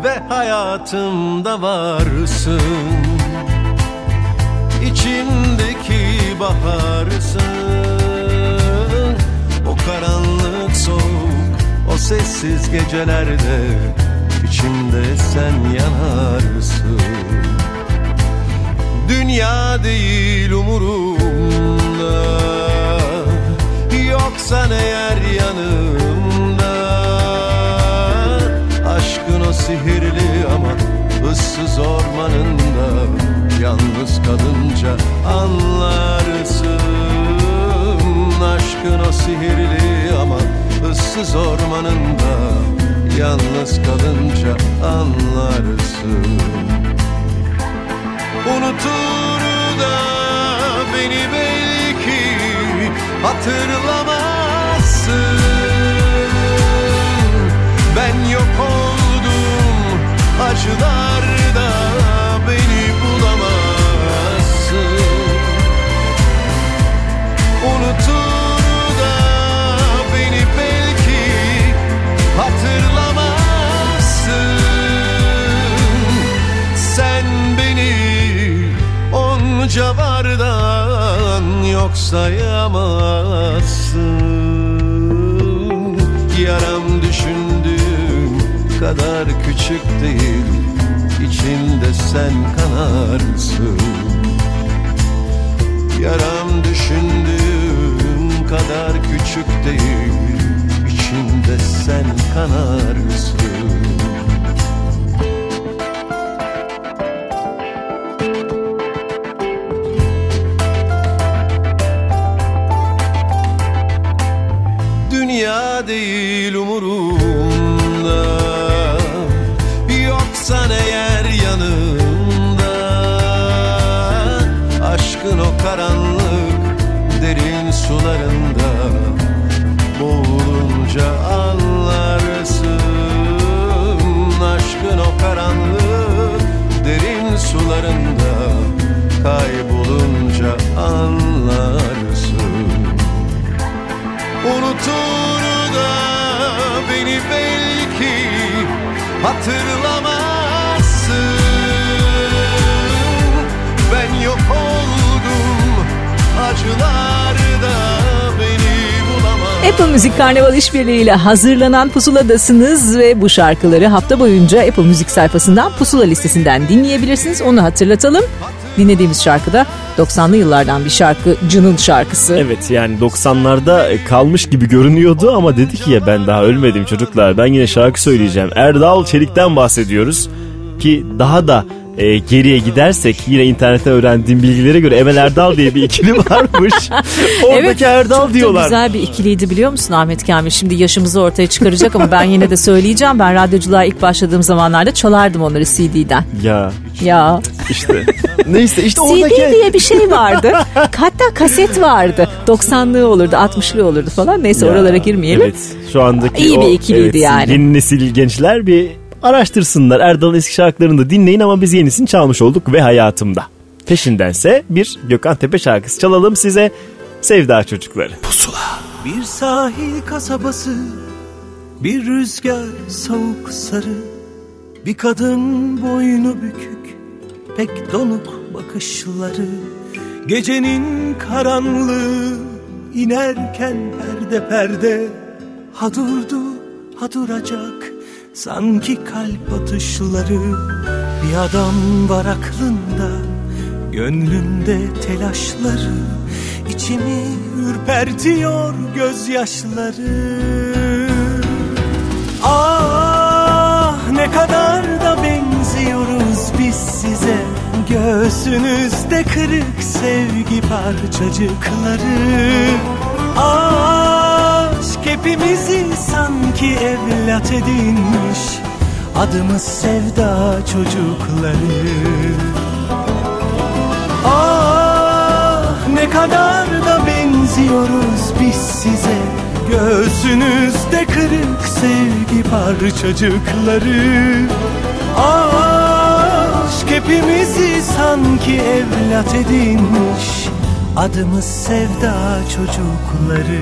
ve hayatımda varsın İçimdeki baharsın O karanlık soğuk o sessiz gecelerde içimde sen yanarsın. Dünya değil umurumda Yoksan eğer yanımda? Aşkın o sihirli ama ıssız ormanında Yalnız kalınca anlarsın. Aşkın o sihirli ama ıssız ormanında Yalnız kalınca anlarsın. Unutur da beni belki hatırlamazsın. Ben yok oldum acılarda sayamazsın. Yaram düşündüğüm kadar küçük değil İçinde sen kanarsın. Yaram düşündüğüm kadar küçük değil İçinde sen kanarsın hatırlamazsın Ben yok oldum acılarda Apple Müzik Karnaval İşbirliği ile hazırlanan Pusula'dasınız ve bu şarkıları hafta boyunca Apple Müzik sayfasından Pusula listesinden dinleyebilirsiniz. Onu hatırlatalım. Dinlediğimiz şarkı da 90'lı yıllardan bir şarkı, Cun'un şarkısı. Evet yani 90'larda kalmış gibi görünüyordu ama dedi ki ya ben daha ölmedim çocuklar ben yine şarkı söyleyeceğim. Erdal Çelik'ten bahsediyoruz ki daha da e, geriye gidersek yine internette öğrendiğim bilgilere göre Emel Erdal diye bir ikili varmış. Oradaki evet, Erdal çok diyorlar. güzel bir ikiliydi biliyor musun Ahmet Kamil? Şimdi yaşımızı ortaya çıkaracak ama ben yine de söyleyeceğim. Ben radyoculuğa ilk başladığım zamanlarda çalardım onları CD'den. Ya Ya işte neyse işte CD oradaki diye bir şey vardı. Hatta kaset vardı. 90'lı olurdu, 60'lı olurdu falan. Neyse Ya, oralara girmeyelim. Evet şu andaki İyi o, bir ikiliydi evet, yani. Yeni nesil gençler bir araştırsınlar. Erdal'ın eski şarkılarını da dinleyin ama biz yenisini çalmış olduk ve hayatımda. Peşindense bir Gökhan Tepe şarkısı çalalım size. Sevda çocukları. Bir sahil kasabası Bir rüzgar soğuk sarı Bir kadın boynu bükük Pek donuk bakışları Gecenin karanlığı inerken perde perde Ha durdu ha duracak Sanki kalp atışları Bir adam var aklında Gönlünde telaşları içimi ürpertiyor gözyaşları. Ah ne kadar da benziyoruz biz size Göğsünüzde kırık sevgi parçacıkları. Aşk hepimizi sanki evlat edinmiş Adımız sevda çocukları. Ah ne kadar da benziyoruz biz size. Göğsünüzde kırık sevgi parçacıkları. Aşk hepimizi sanki evlat edinmiş Adımız sevda çocukları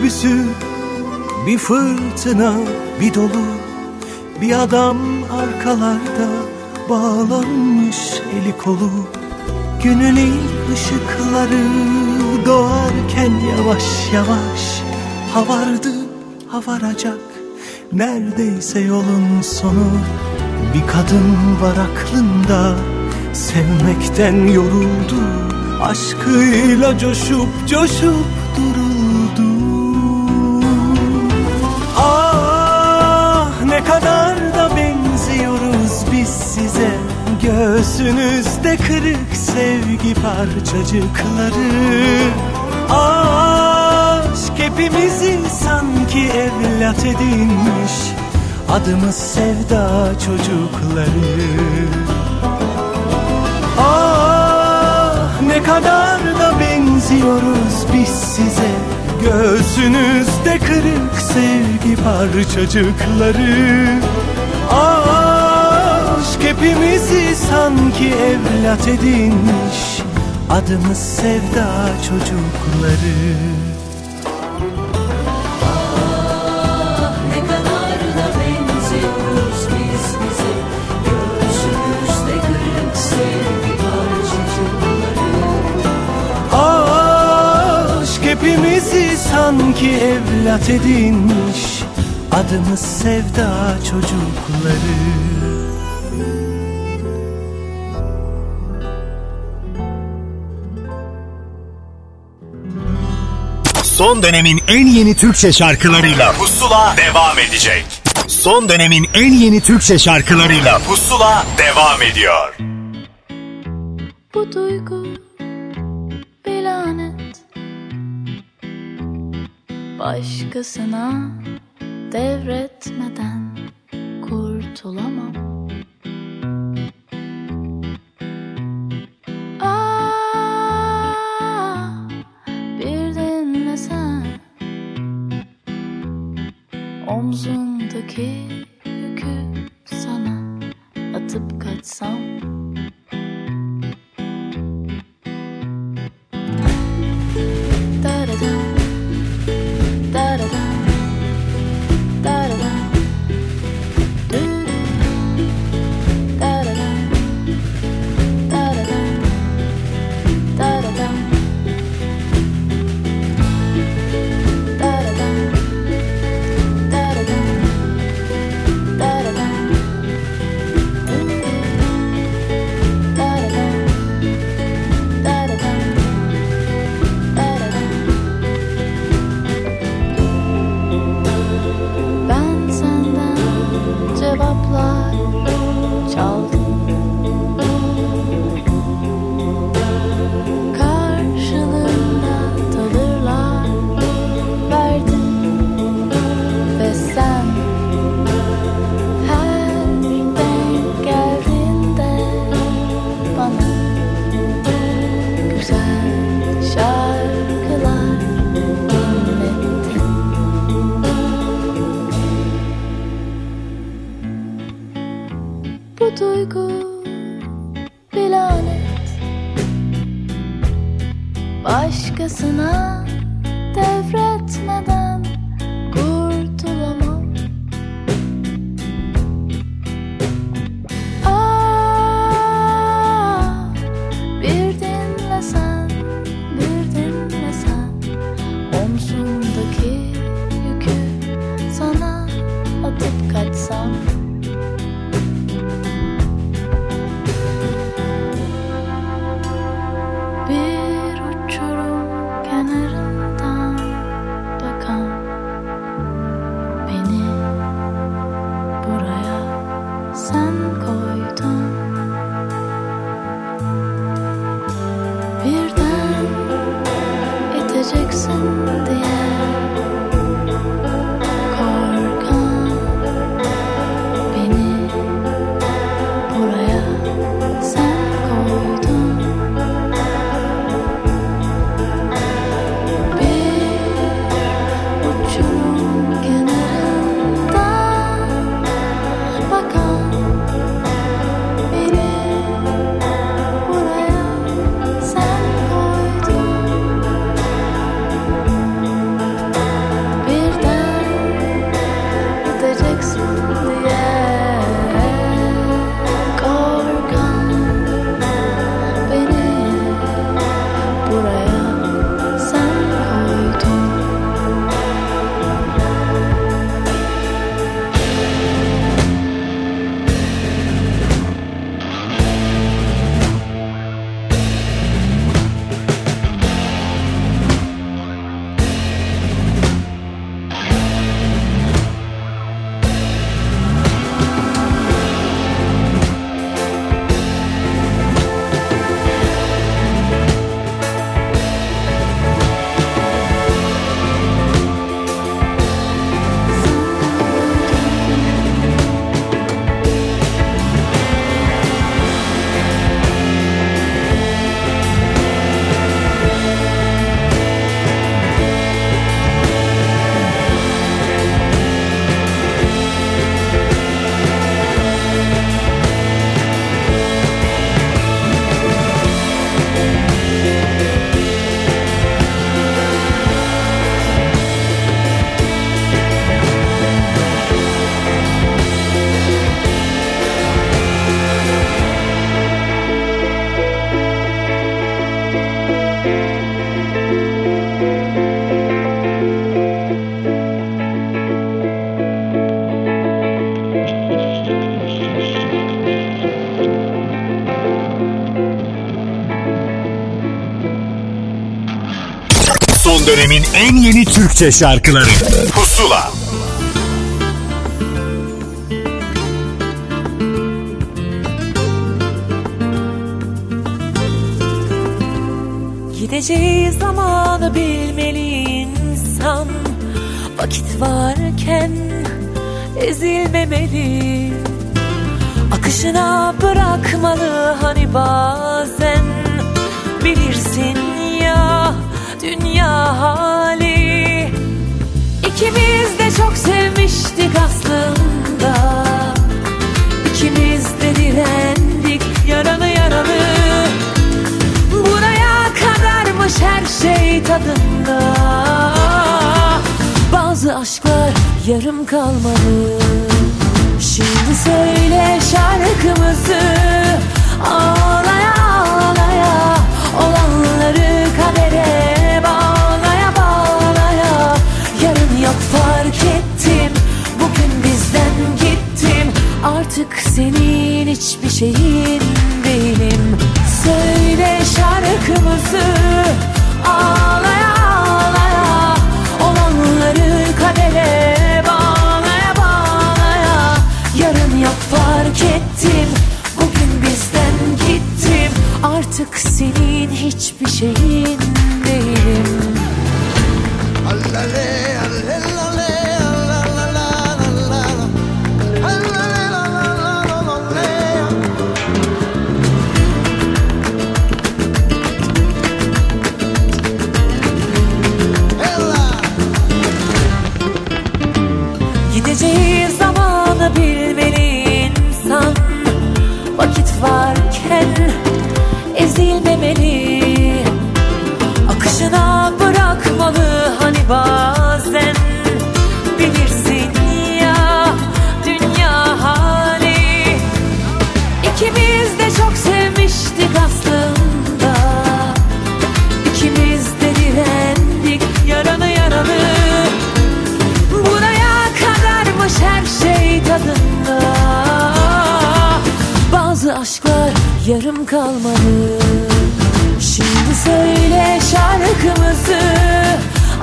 otobüsü Bir fırtına bir dolu. Bir adam arkalarda Bağlanmış eli kolu. Günün ilk ışıkları Doğarken yavaş yavaş Ha vardı ha varacak Neredeyse yolun sonu Bir kadın var aklında. Sevmekten yoruldu Aşkıyla coşup coşup Göğsünüzde kırık sevgi parçacıkları. Aşk hepimizi sanki evlat edinmiş. Adımız sevda çocukları. Ah ne kadar da benziyoruz biz size. Gözünüzde kırık sevgi parçacıkları hepimizi sanki evlat edinmiş. Adımız sevda çocukları. Ne kadar da benziyoruz biz bize. Göğsümüzde kırık sevgi parçacıkları. Aşk hepimizi sanki evlat edinmiş. Adımız sevda çocukları Son dönemin en yeni Türkçe şarkılarıyla Pusula devam edecek. Son dönemin en yeni Türkçe şarkılarıyla Pusula devam ediyor. Bu duygu bir lanet Başkasına dönemin en yeni Türkçe şarkıları. Pusula. Gideceği zamanı bilmeli insan. Vakit varken ezilmemeli. Akışına bırakmalı hani bazen. Bilirsin hali İkimiz de çok sevmiştik aslında. İkimiz de direndik yaralı yaralı. Buraya kadarmış her şey tadında. Bazı aşklar yarım kalmalı Şimdi söyle şarkımızı. Ağlaya ağlaya Olanları kadere fark ettim. Bugün bizden gittim Artık senin hiçbir şeyin değilim. Söyle şarkımızı. Ağlaya ağlaya. Olanları kadere bağlaya bağlaya. Yarın yok fark ettim. Bugün bizden gittim Artık senin hiçbir şeyin yarım kalmalı Şimdi söyle şarkımızı.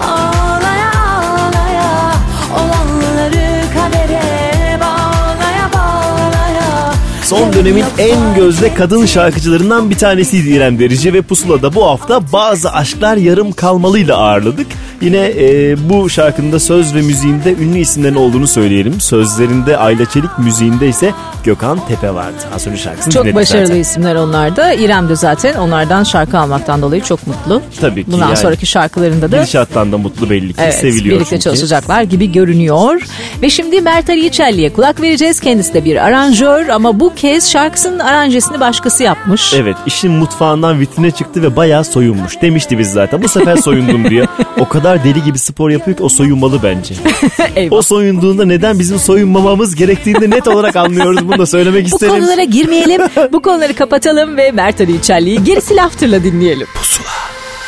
Ağlaya ağlaya Olanları kadere bağlaya bağlaya. Son dönemin en gözde kadın şarkıcılarından bir tanesiydi İrem Derici ve Pusula'da bu hafta bazı aşklar yarım kalmalıyla ağırladık. Yine e, bu şarkının da söz ve müziğinde ünlü isimlerin olduğunu söyleyelim. Sözlerinde Ayla Çelik, müziğinde ise Gökhan Tepe vardı. Az önce şarkısını Çok başarılı zaten. isimler onlar da. İrem de zaten onlardan şarkı almaktan dolayı çok mutlu. Tabii ki Bundan yani. sonraki şarkılarında da Gidişattan da mutlu belli ki Evet, seviliyor birlikte çünkü. çalışacaklar gibi görünüyor. Ve şimdi Mert Ali İçelli'ye kulak vereceğiz. Kendisi de bir aranjör ama bu kez şarkısının aranjesini başkası yapmış. Evet işin mutfağından vitrine çıktı ve bayağı soyunmuş. Demişti biz zaten bu sefer soyundum diye. O kadar deli gibi spor yapıyor ki o soyunmalı bence. O soyunduğunda neden bizim soyunmamamız gerektiğini de net olarak anlıyoruz. Bunu da söylemek Bu isterim. konulara girmeyelim. bu konuları kapatalım ve Mert Ali İçelli'yi gerisi laftırla dinleyelim.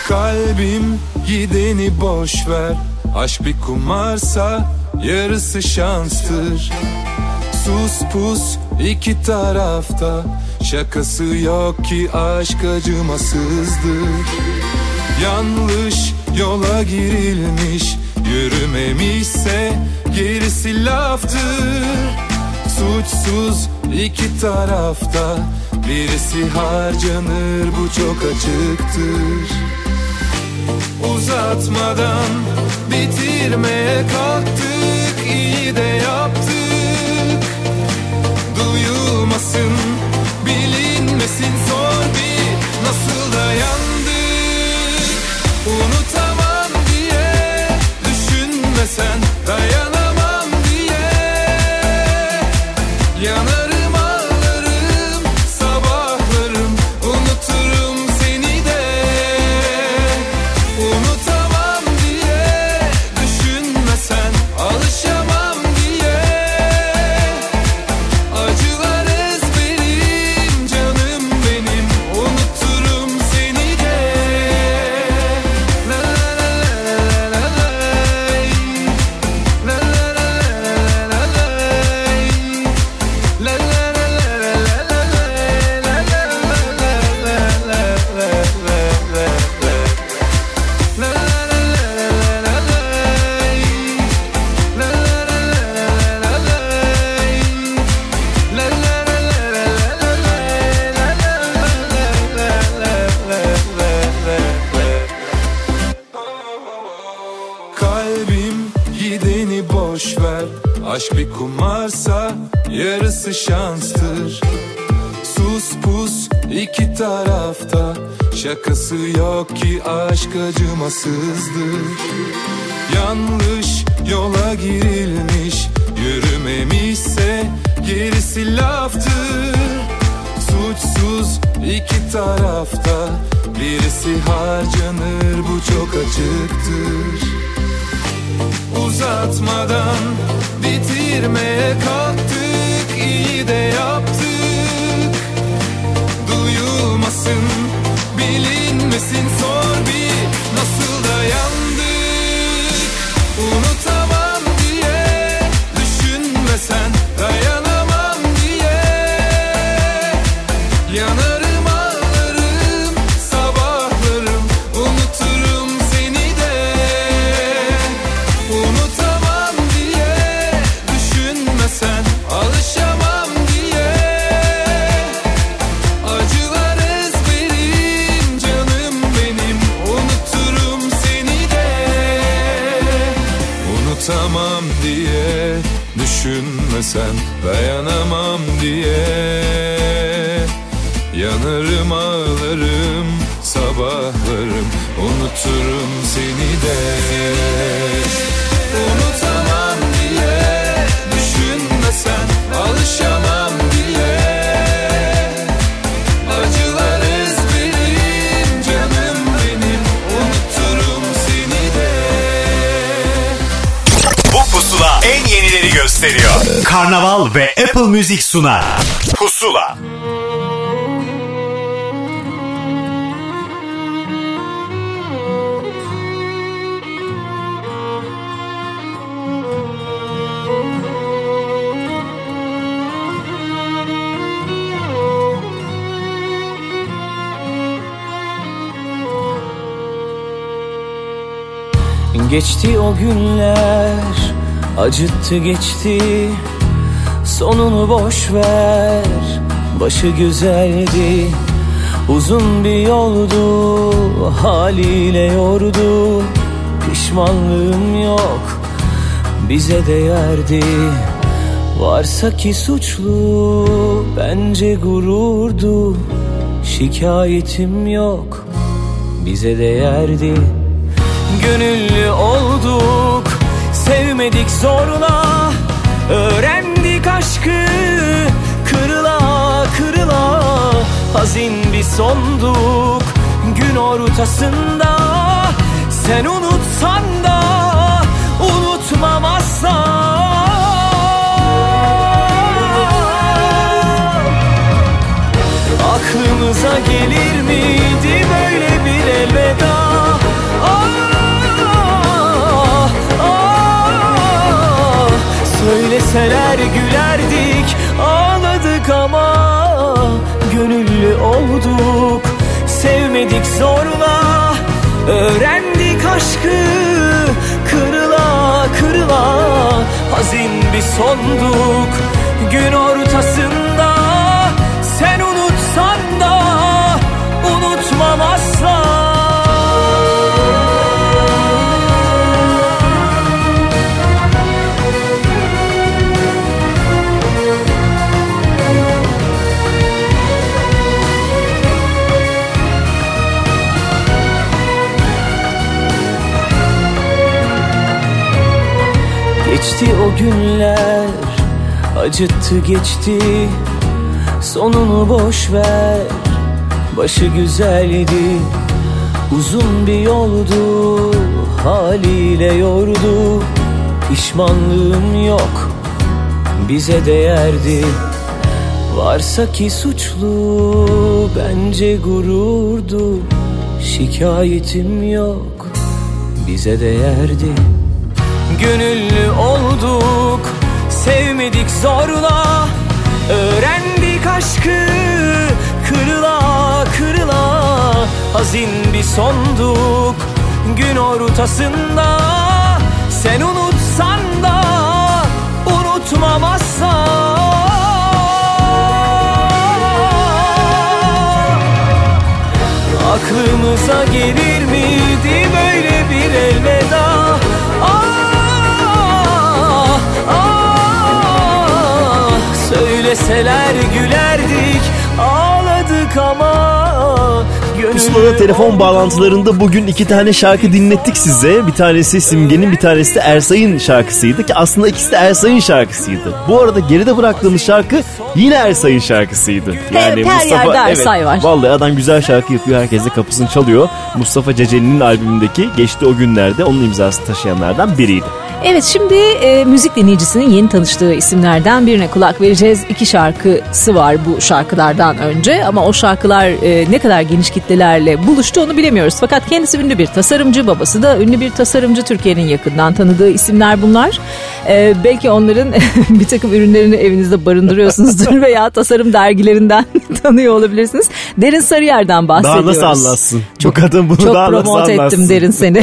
Kalbim gideni boş ver Aşk bir kumarsa yarısı şanstır Sus pus iki tarafta Şakası yok ki aşk acımasızdır Yanlış yola girilmiş Yürümemişse gerisi laftır. Suçsuz iki tarafta Birisi harcanır bu çok açıktır. Uzatmadan bitirmeye kalktık iyi de yaptık. Duyulmasın bilinmesin sor bir nasıl dayandık? Unutamam sen Şakası yok ki aşk acımasızdır. Yanlış Music sunar. Pusula. Geçti o günler acıttı geçti Sonunu boş ver. Başı güzeldi Uzun bir yoldu haliyle yordu. Pişmanlığım yok bize değerdi. Varsa ki suçlu bence gururdu. Şikayetim yok bize değerdi. Gönüllü olduk Sevmedik zorla. Öğrendik aşkı Kırıla kırıla Hazin bir sonduk Gün ortasında. Sen unutsan da Unutmam asla Aklımıza gelir miydi böyle bir elveda Söyleseler gülerdik. Ağladık ama Gönüllü olduk. Sevmedik zorla Öğrendik aşkı. Kırıla kırıla Hazin bir sonduk. Gün ortasında Sen unutsan da Unutmam asla Geçti o günler. Acıttı geçti Sonunu boş ver. Başı güzeldi Uzun bir yoldu haliyle yordu. Pişmanlığım yok bize değerdi. Varsa ki suçlu bence gururdu. Şikayetim yok bize değerdi Gönüllü olduk. Sevmedik zorla Öğrendik aşkı. Kırıla kırıla Hazin bir sonduk. Gün ortasında Sen unutsan da Unutmam asla Aklımıza gelir miydi böyle bir elveda deseler gülerdik Ağladık ama Pusula'da telefon bağlantılarında bugün iki tane şarkı dinlettik size. Bir tanesi Simge'nin bir tanesi de Ersay'ın şarkısıydı ki aslında ikisi de Ersay'ın şarkısıydı. Bu arada geride bıraktığımız şarkı yine Ersay'ın şarkısıydı. Hep her yerde Ersay var. Vallahi adam güzel şarkı yapıyor. Herkes de kapısını çalıyor. Mustafa Ceceli'nin albümündeki geçti o günlerde onun imzasını taşıyanlardan biriydi. Evet şimdi e, müzik dinleyicisinin yeni tanıştığı isimlerden birine kulak vereceğiz. İki şarkısı var bu şarkılardan önce ama o şarkılar e, ne kadar geniş kitlelerle buluştu onu bilemiyoruz. Fakat kendisi ünlü bir tasarımcı, babası da ünlü bir tasarımcı. Türkiye'nin yakından tanıdığı isimler bunlar. E, belki onların bir takım ürünlerini evinizde barındırıyorsunuzdur veya tasarım dergilerinden tanıyor olabilirsiniz. Derin Sarıyer'den Daha bahsediyoruz. nasıl anlatsın? Bu kadın bunu Çok daha nasıl promote anlatsın? ettim Derin seni.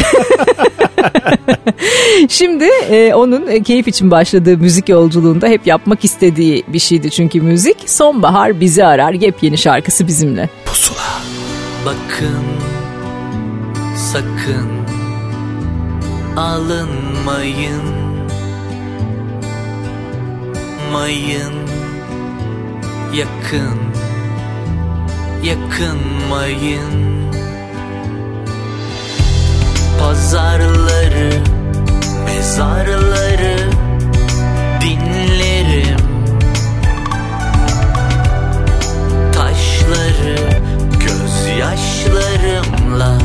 Şimdi e, onun e, keyif için başladığı müzik yolculuğunda hep yapmak istediği bir şeydi çünkü müzik. Sonbahar bizi arar yepyeni şarkısı bizimle. Bakın sakın alınmayın mayın yakın yakınmayın pazarları mezarları dinlerim. Taşları gözyaşlarımla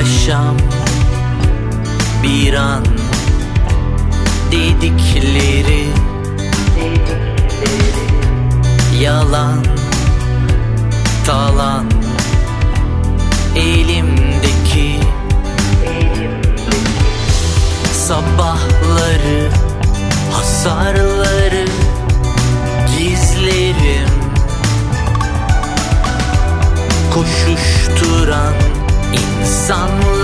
Yaşam bir an. Dedikleri Yalan talan. Elimdeki Sabahları hasarları gizlerim. Koşuşturan insanları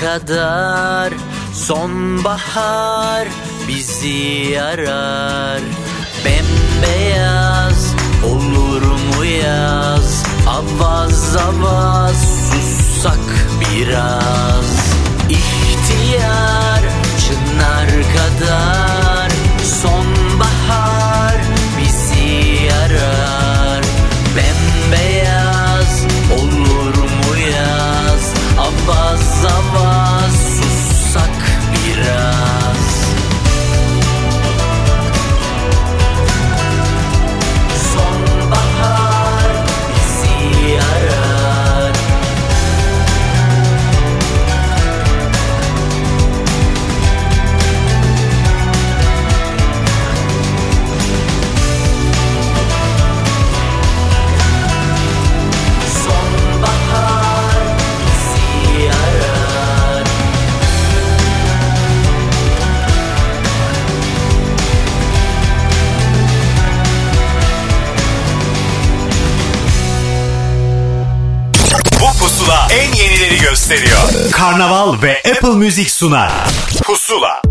kadar sonbahar bizi yarar. Bembeyaz olur mu yaz? Avaz avaz sussak biraz. İhtiyar çınar kadar gösteriyor. Karnaval ve Apple Music sunar. Pusula.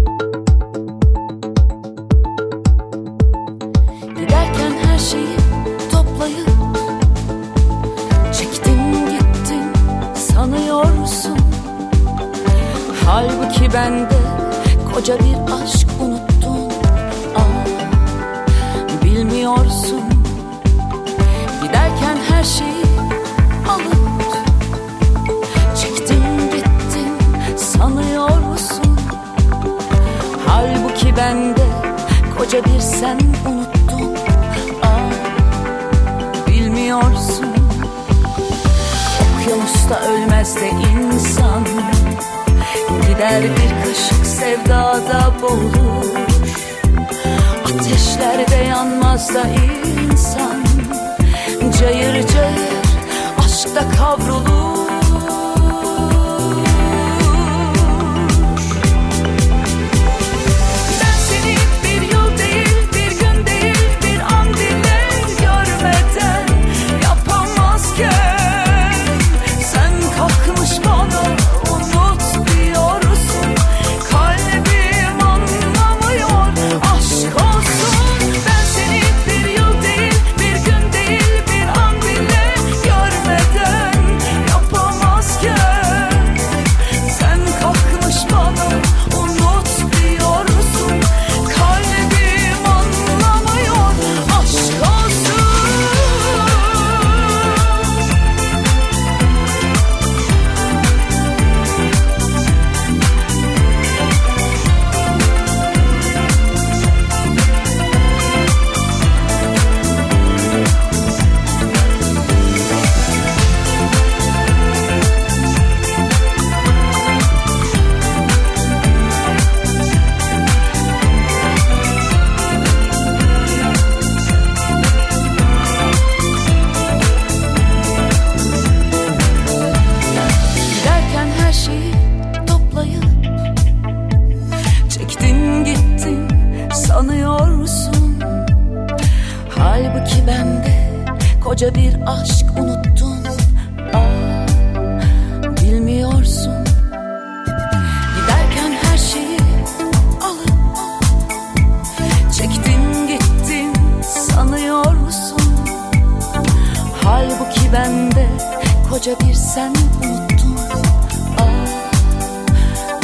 Koca bir sen unuttun. Aa,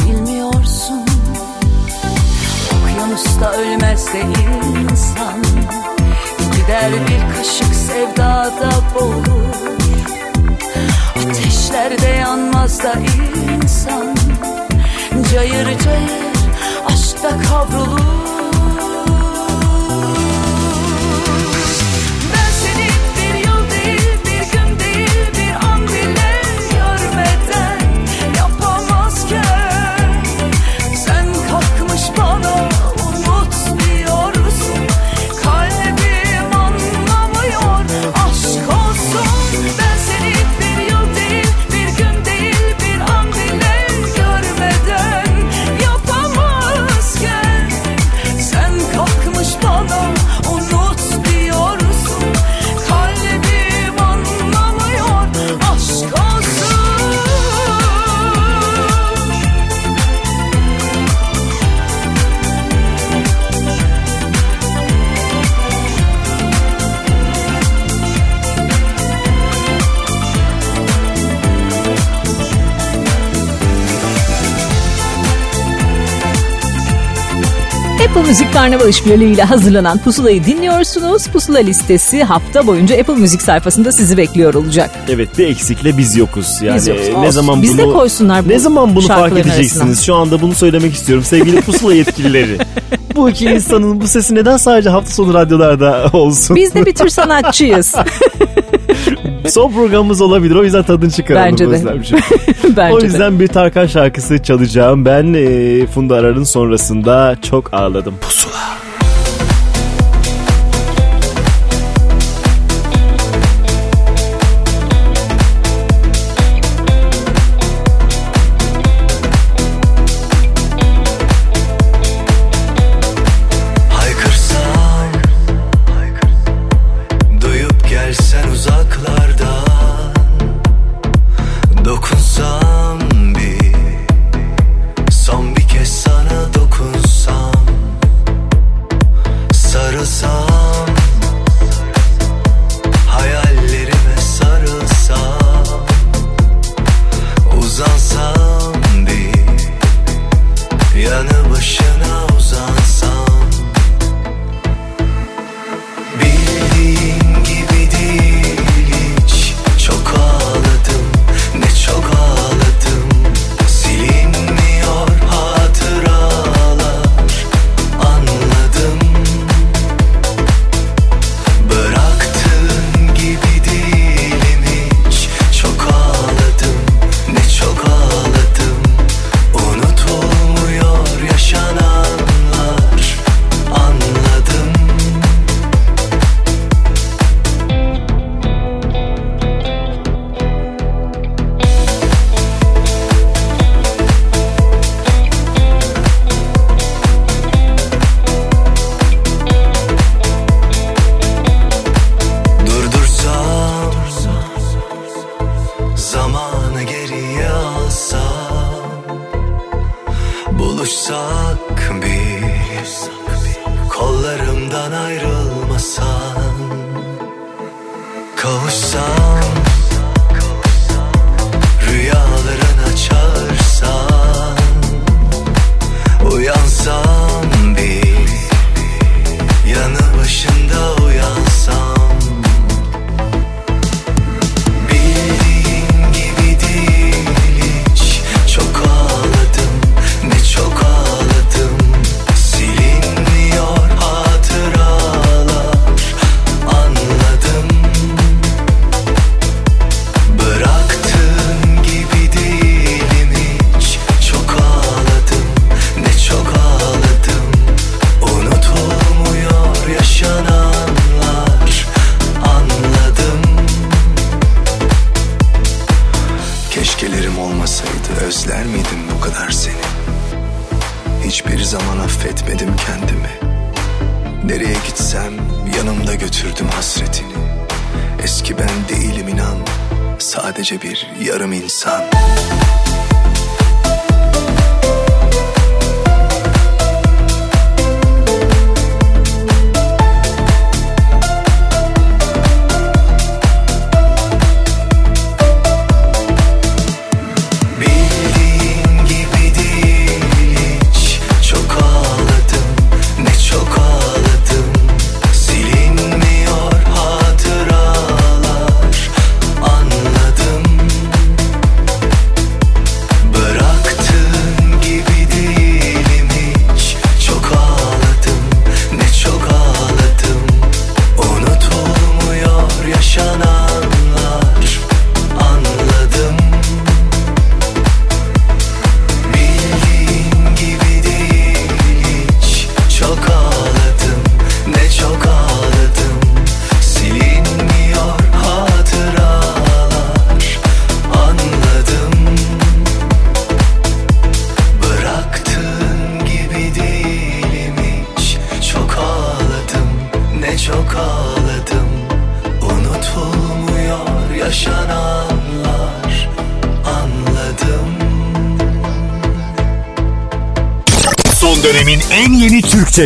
Bilmiyorsun. Okyanusta ölmez de insan. Gider bir kaşık sevdada boğulur. Ateşlerde yanmaz da insan. Cayır cayır aşkta kavrulur Apple Müzik Karnaval İşbirliği ile hazırlanan Pusula'yı dinliyorsunuz. Pusula listesi hafta boyunca Apple Müzik sayfasında sizi bekliyor olacak. Evet bir eksikle biz yokuz. Yani Biz yokuz. ne Olsun. zaman Biz de bunu koysunlar bu Ne zaman bunu fark edeceksiniz? arasına. Şu anda bunu söylemek istiyorum sevgili pusula yetkilileri. bu iki insanın bu sesi neden sadece hafta sonu radyolarda olsun? Biz de bir tür sanatçıyız. Son programımız olabilir. O yüzden tadını çıkaralım. Bence de. Bence o de. yüzden bir Tarkan şarkısı çalacağım. Ben e, Funda Arar'ın sonrasında çok ağladım. Pusula. Zamanı geriye alsam Buluşsak biz Kollarımdan ayrılmasan Kavuşsak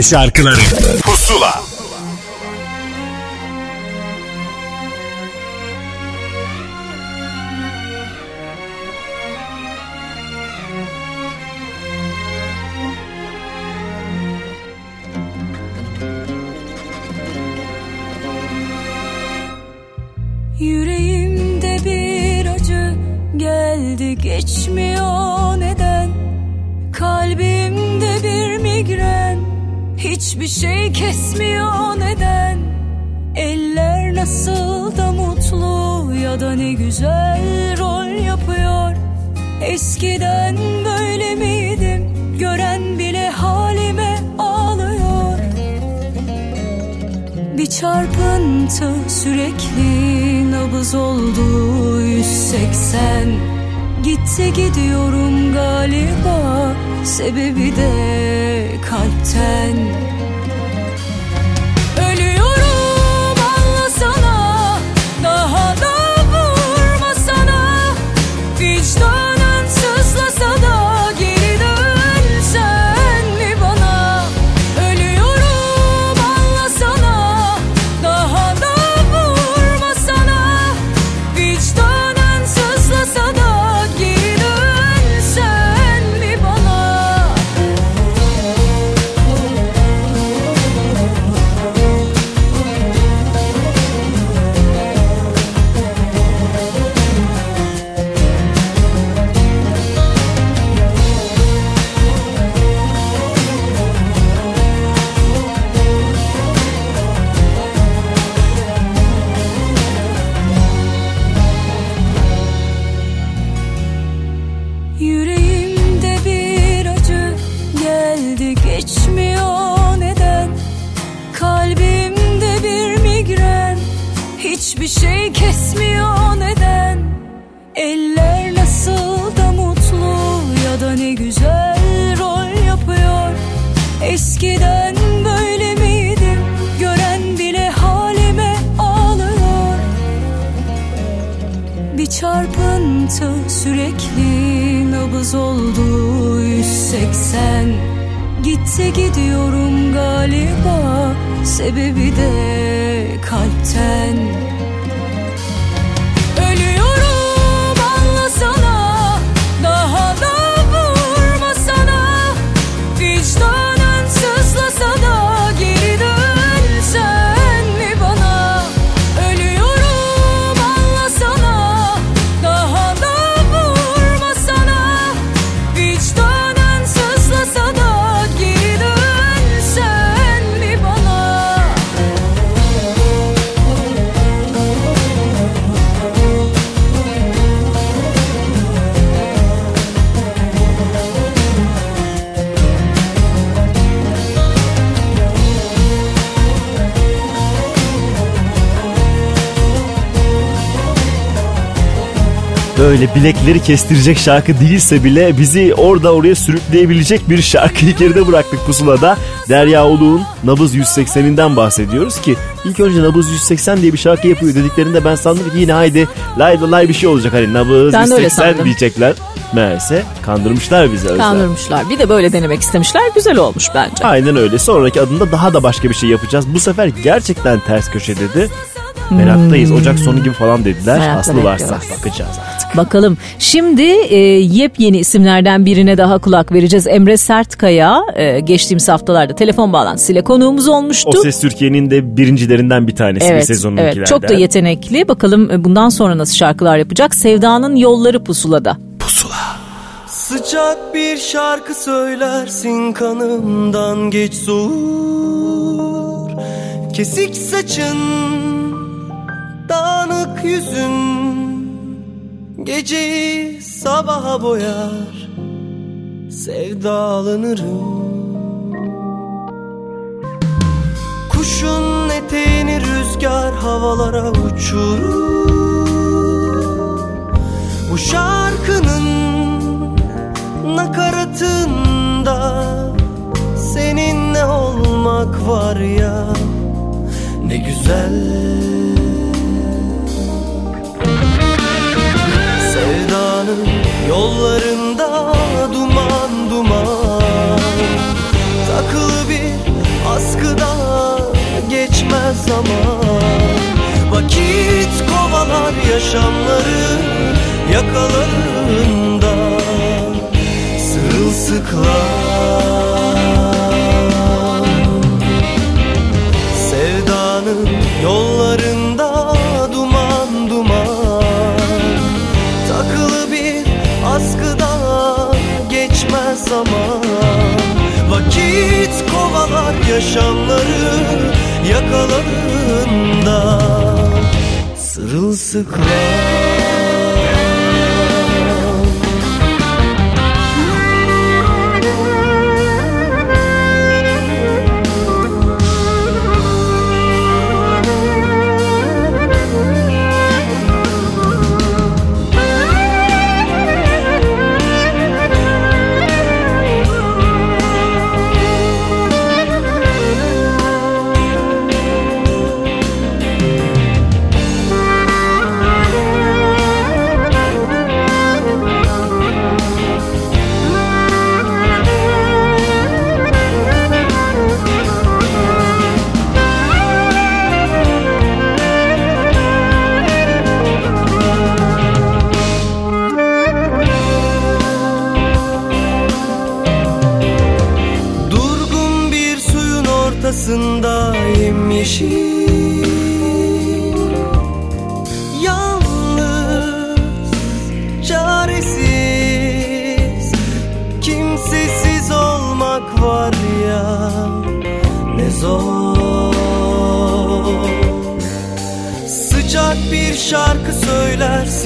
şarkıları. Pusula bilekleri kestirecek şarkı değilse bile bizi orada oraya sürükleyebilecek bir şarkıyı geride bıraktık pusulada. Derya Uluğ'un Nabız 180'inden bahsediyoruz ki ilk önce Nabız 180 diye bir şarkı yapıyor dediklerinde ben sandım ki yine haydi lay lay bir şey olacak hani Nabız Ben de öyle 180 sandım. diyecekler. Meğerse kandırmışlar bizi Özlem. Kandırmışlar. Bir de böyle denemek istemişler. Güzel olmuş bence. Aynen öyle. Sonraki adımda daha da başka bir şey yapacağız. Bu sefer gerçekten ters köşe dedi. Meraktayız. Ocak sonu gibi falan dediler. Hmm. Merakla Aslı varsa bakacağız. Bakalım. Şimdi e, yepyeni isimlerden birine daha kulak vereceğiz. Emre Sertkaya e, geçtiğimiz haftalarda telefon bağlantısıyla konuğumuz olmuştu. O Ses Türkiye'nin de birincilerinden bir tanesi bir sezonunkilerden. evet, çok da yetenekli. Bakalım e, bundan sonra nasıl şarkılar yapacak? Sevda'nın yolları pusulada. Sıcak bir şarkı söylersin kanımdan geç soğur Kesik saçın, dağınık yüzün Geceyi sabaha boyar Sevdalanırım. Kuşun eteğini rüzgar havalara uçurur. Bu şarkının nakaratında seninle olmak var ya? Ne güzel yollarında duman duman. Takılı bir askıda geçmez zaman. Vakit kovalar yaşamları yakalarında. Sırılsıklam Sevdanın yollarında zaman. Vakit kovalar yaşamları yakalarında Sırılsıklam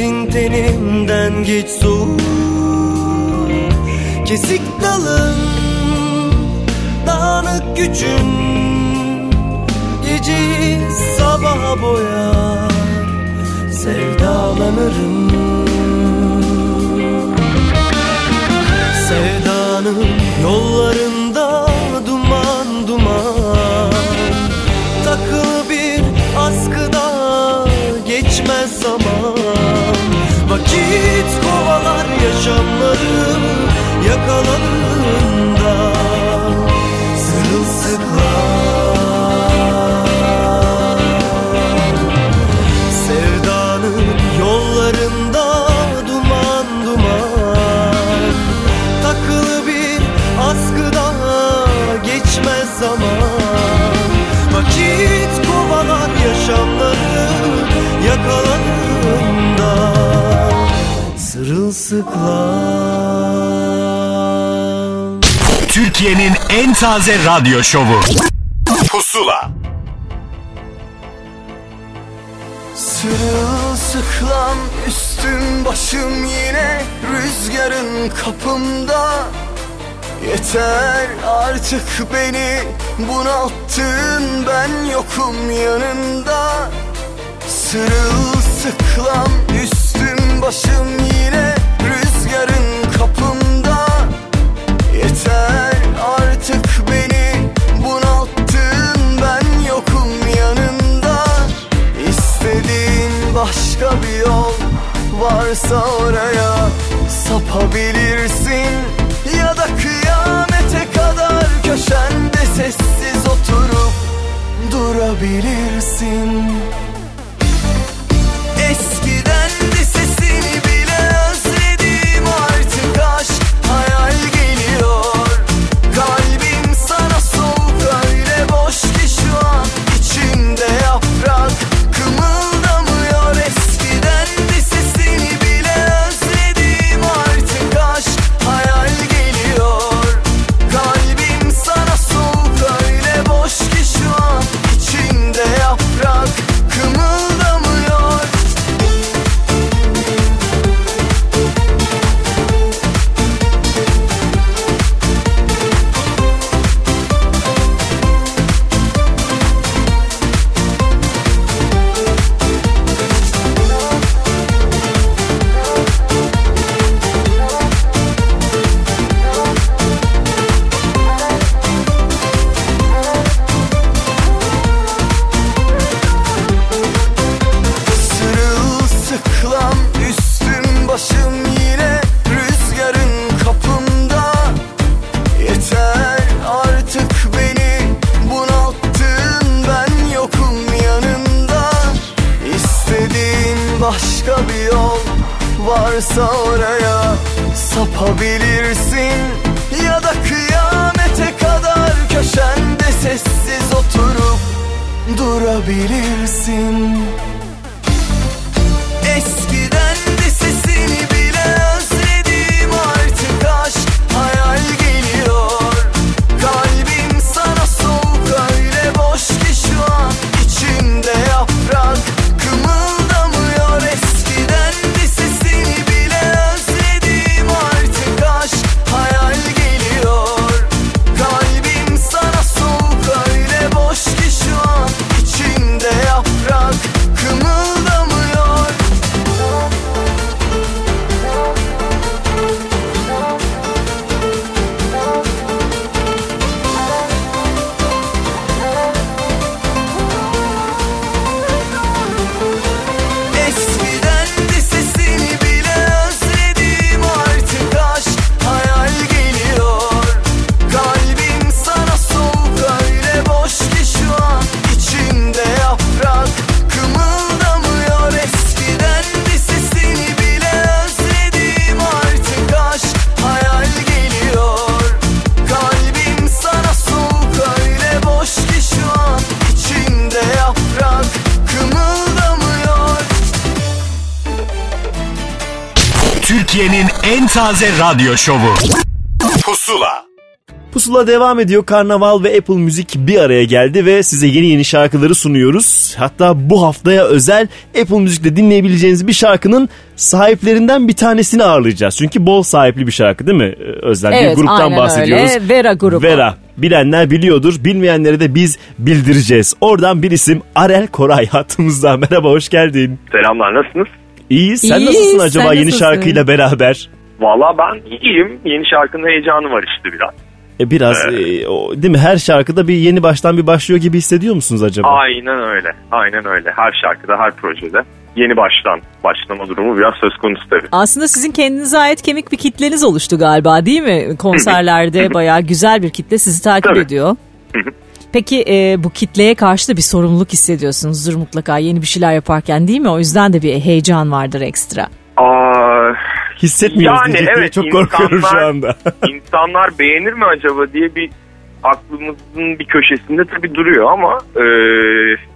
söylersin tenimden geç soğur. Kesik dalın dağınık gücün. Geceyi sabaha boyar Sevdalanırım. Sevdanın yollarında kovalar yaşamları Sırılsıklam Türkiye'nin en taze radyo şovu. Pusula. Sırılsıklam üstüm başım yine rüzgarın kapımda Yeter artık beni bunalttın ben yokum yanında Sırılsıklam üstüm başım yine en taze radyo şovu. Pusula. Pusula devam ediyor. Karnaval ve Apple Müzik bir araya geldi ve size yeni yeni şarkıları sunuyoruz. Hatta bu haftaya özel Apple Müzik'te dinleyebileceğiniz bir şarkının sahiplerinden bir tanesini ağırlayacağız. Çünkü bol sahipli bir şarkı değil mi Ee, Özlem? Evet, bir gruptan aynen bahsediyoruz. öyle. Vera grubu. Vera. Bilenler biliyordur. Bilmeyenlere de biz bildireceğiz. Oradan bir isim Arel Koray hattımızda. Merhaba hoş geldin. Selamlar nasılsınız? İyiyiz. Sen İyiyiz, nasılsın acaba sen yeni nasılsın? şarkıyla beraber? Valla ben iyiyim. Yeni şarkının heyecanı var işte biraz. E biraz e, o, değil mi her şarkıda bir yeni baştan bir başlıyor gibi hissediyor musunuz acaba? Aynen öyle. Aynen öyle. Her şarkıda, her projede yeni baştan başlama durumu biraz söz konusu tabii. Aslında sizin kendinize ait kemik bir kitleniz oluştu galiba değil mi? Konserlerde bayağı güzel bir kitle sizi takip Tabii. ediyor. Peki e, bu kitleye karşı da bir sorumluluk hissediyorsunuzdur mutlaka yeni bir şeyler yaparken değil mi? O yüzden de bir heyecan vardır ekstra. Aa, Hissetmiyoruz Yani diyecek diye evet, çok korkuyorum şu insanlar- anda. insanlar beğenir mi acaba diye bir aklımızın bir köşesinde tabii duruyor ama e,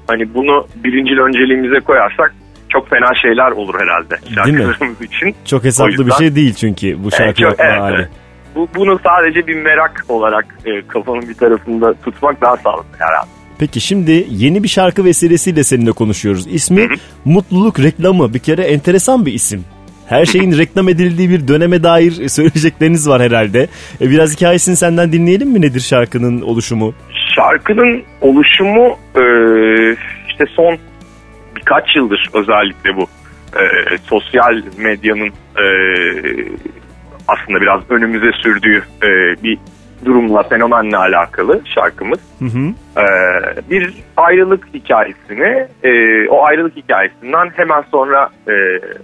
hani bunu birincil önceliğimize koyarsak çok fena şeyler olur herhalde şarkılarımız için. Çok hesaplı bir yüzden- şey değil çünkü bu şarkı Evet, çok- yapma evet, hali. evet. Bu, bunu sadece bir merak olarak e, kafanın bir tarafında tutmak daha sağlıklı herhalde. Peki şimdi yeni bir şarkı vesilesiyle seninle konuşuyoruz. İsmi Mutluluk Reklamı. Bir kere enteresan bir isim. Her şeyin reklam edildiği bir döneme dair söyleyecekleriniz var herhalde. E, Biraz hikayesini senden dinleyelim mi nedir şarkının oluşumu? Şarkının oluşumu e, işte son birkaç yıldır özellikle bu e, sosyal medyanın aslında biraz önümüze sürdüğü bir durumla, fenomenle alakalı şarkımız. Hı hı. E, bir ayrılık hikayesini, e, o ayrılık hikayesinden hemen sonra e,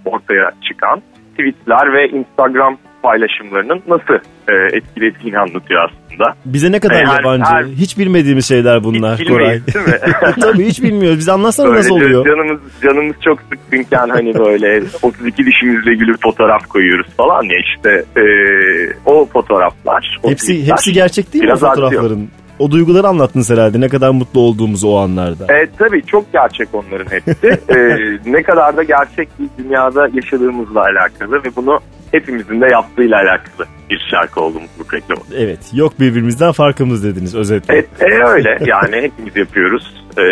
ortaya çıkan tweetler ve Instagram paylaşımlarının nasıl e, etkilediğini anlatıyor aslında. Bize ne kadar E, her- yabancı. her- Hiç bilmediğimiz şeyler bunlar Hiç Koray. değil mi? Tabii hiç bilmiyoruz. Bize anlatsana Böyle nasıl oluyor? Canımız, canımız çok sıkkınken hani böyle 32 dişimizle gülüp fotoğraf koyuyoruz falan ya işte e, o fotoğraflar. o Hepsi tweetler hepsi gerçek değil mi biraz artıyor. O duyguları anlattınız herhalde. Ne kadar mutlu olduğumuzu o anlarda. Evet tabii çok gerçek onların hepsi. Ee, ne kadar da gerçek bir dünyada yaşadığımızla alakalı ve bunu hepimizin de yaptığıyla alakalı bir şarkı oldu mutluluk reklamı. Evet. Yok birbirimizden farkımız dediniz özetle. Evet e, öyle yani hepimiz yapıyoruz. Ee,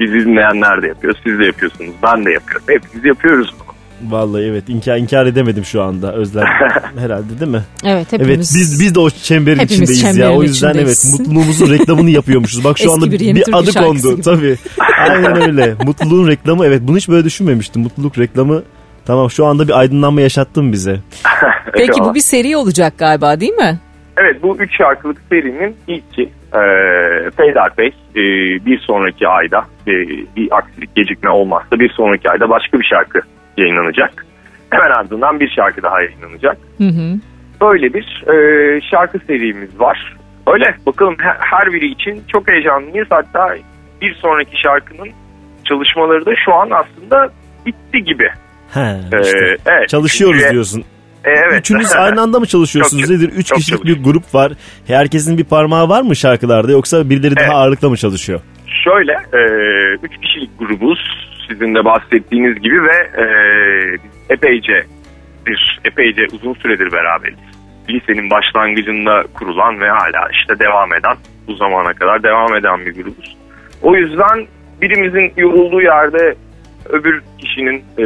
bizi dinleyenler de yapıyor. Siz de yapıyorsunuz. Ben de yapıyorum. Hepimiz yapıyoruz bunu. Vallahi evet inkar, inkar edemedim şu anda Özlem herhalde değil mi? Evet Evet hepimiz. biz biz de o çemberin Hepimiz içindeyiz ya. çemberin O yüzden içindeyiz. evet mutluluğumuzun reklamını yapıyormuşuz. Bak şu Eski anda bir bir, adı kondu gibi. tabii. Aynen öyle. Mutluluğun reklamı evet bunu hiç böyle düşünmemiştim. Mutluluk reklamı tamam şu anda bir aydınlanma yaşattın bize. Peki bu bir seri olacak galiba değil mi? Evet bu üç şarkılık serinin ilki e, Peyderpey e, bir sonraki ayda e, bir aksilik gecikme olmazsa bir sonraki ayda başka bir şarkı yayınlanacak. Hemen ardından bir şarkı daha yayınlanacak. Hı hı. Böyle bir e, şarkı serimiz var. Öyle bakalım her, her biri için çok heyecanlıyız. Hatta bir sonraki şarkının çalışmaları da şu an aslında bitti gibi. He, Ee, işte. evet. Çalışıyoruz Çünkü- diyorsun. E, evet. Üçünüz aynı anda mı çalışıyorsunuz? Çok- Nedir? Üç çok kişilik bir grup var. Herkesin bir parmağı var mı şarkılarda yoksa birileri daha ağırlıkla mı çalışıyor? Şöyle, e, üç kişilik grubuz sizin de bahsettiğiniz gibi ve e, epeyce bir epeyce uzun süredir beraberiz. Lisenin başlangıcında kurulan ve hala işte devam eden bu zamana kadar devam eden bir grubuz. O yüzden birimizin yorulduğu yerde öbür kişinin e,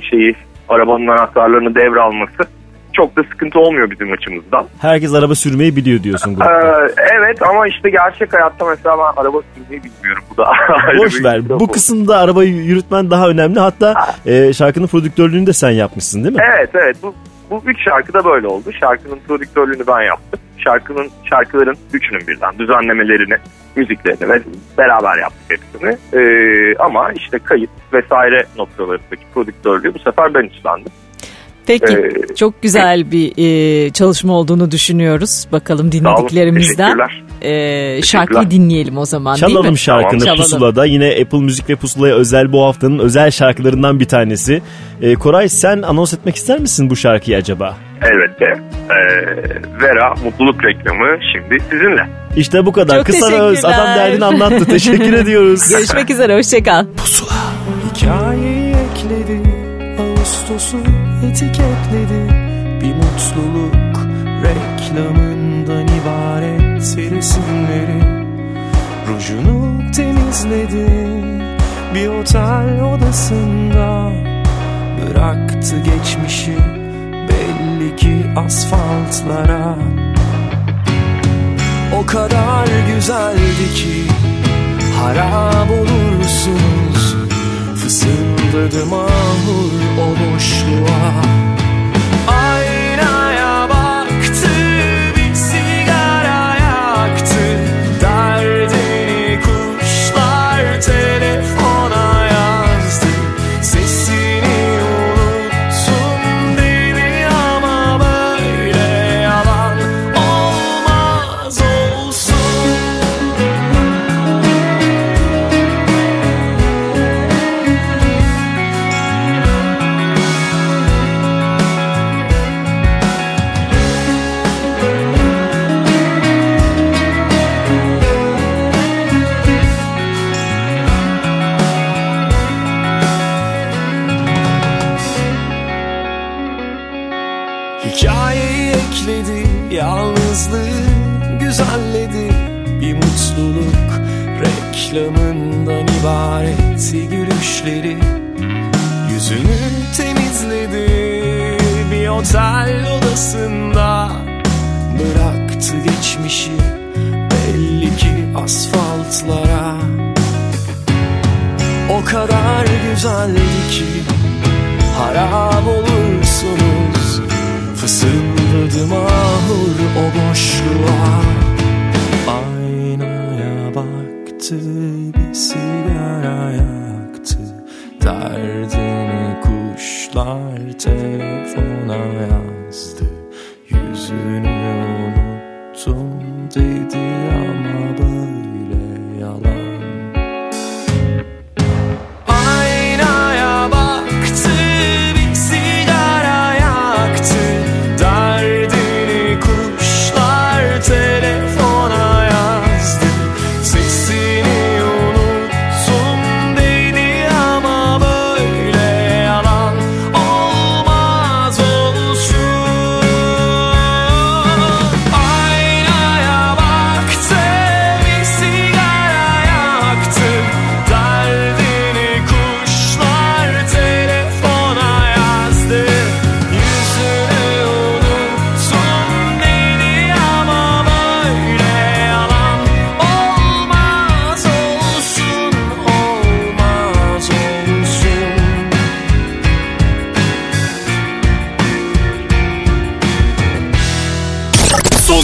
şeyi arabanın anahtarlarını devralması çok da sıkıntı olmuyor bizim açımızdan. Herkes araba sürmeyi biliyor diyorsun Ee, grupta. evet ama işte gerçek hayatta mesela ben araba sürmeyi bilmiyorum. Bu da Boş ver. Bu kısımda arabayı yürütmen daha önemli. Hatta e, şarkının prodüktörlüğünü de sen yapmışsın değil mi? Evet evet bu, bu üç şarkı da böyle oldu. Şarkının prodüktörlüğünü ben yaptım. Şarkının şarkıların üçünün birden düzenlemelerini, müziklerini ve beraber yaptık hepsini. Ee, ama işte kayıt vesaire noktalarındaki prodüktörlüğü bu sefer ben üstlendim. Peki Ee, çok güzel bir e, çalışma olduğunu düşünüyoruz. Bakalım dinlediklerimizden. E, şarkıyı dinleyelim o zaman değil mi? Çalalım şarkını Çalalım. Pusula'da. Yine Apple Müzik ve Pusula'ya özel bu haftanın özel şarkılarından bir tanesi. E, Koray sen anons etmek ister misin bu şarkıyı acaba? Elbette. Ee, Vera mutluluk reklamı şimdi sizinle. İşte bu kadar. Çok Kısa öz. Adam derdini anlattı. Teşekkür ediyoruz. Görüşmek üzere hoşçakal. Hikayeyi ekledi Ağustos'u etiketledi Bir mutluluk reklamından ibaret resimleri Rujunu temizledi Bir otel odasında. Bıraktı geçmişi belli ki asfaltlara. O kadar güzeldi ki harap olursunuz. Fısıldadı mahur o ibaretti gülüşleri. Yüzünü temizledi bir otel odasında. Bıraktı geçmişi belli ki asfaltlara. O kadar güzeldi ki harap olursunuz. Fısıldadım ahur o boşluğa. Aynaya baktı bir sigara yaktı Derdini kuşlar telefona yazdı. Yüzünü unuttum dedi ama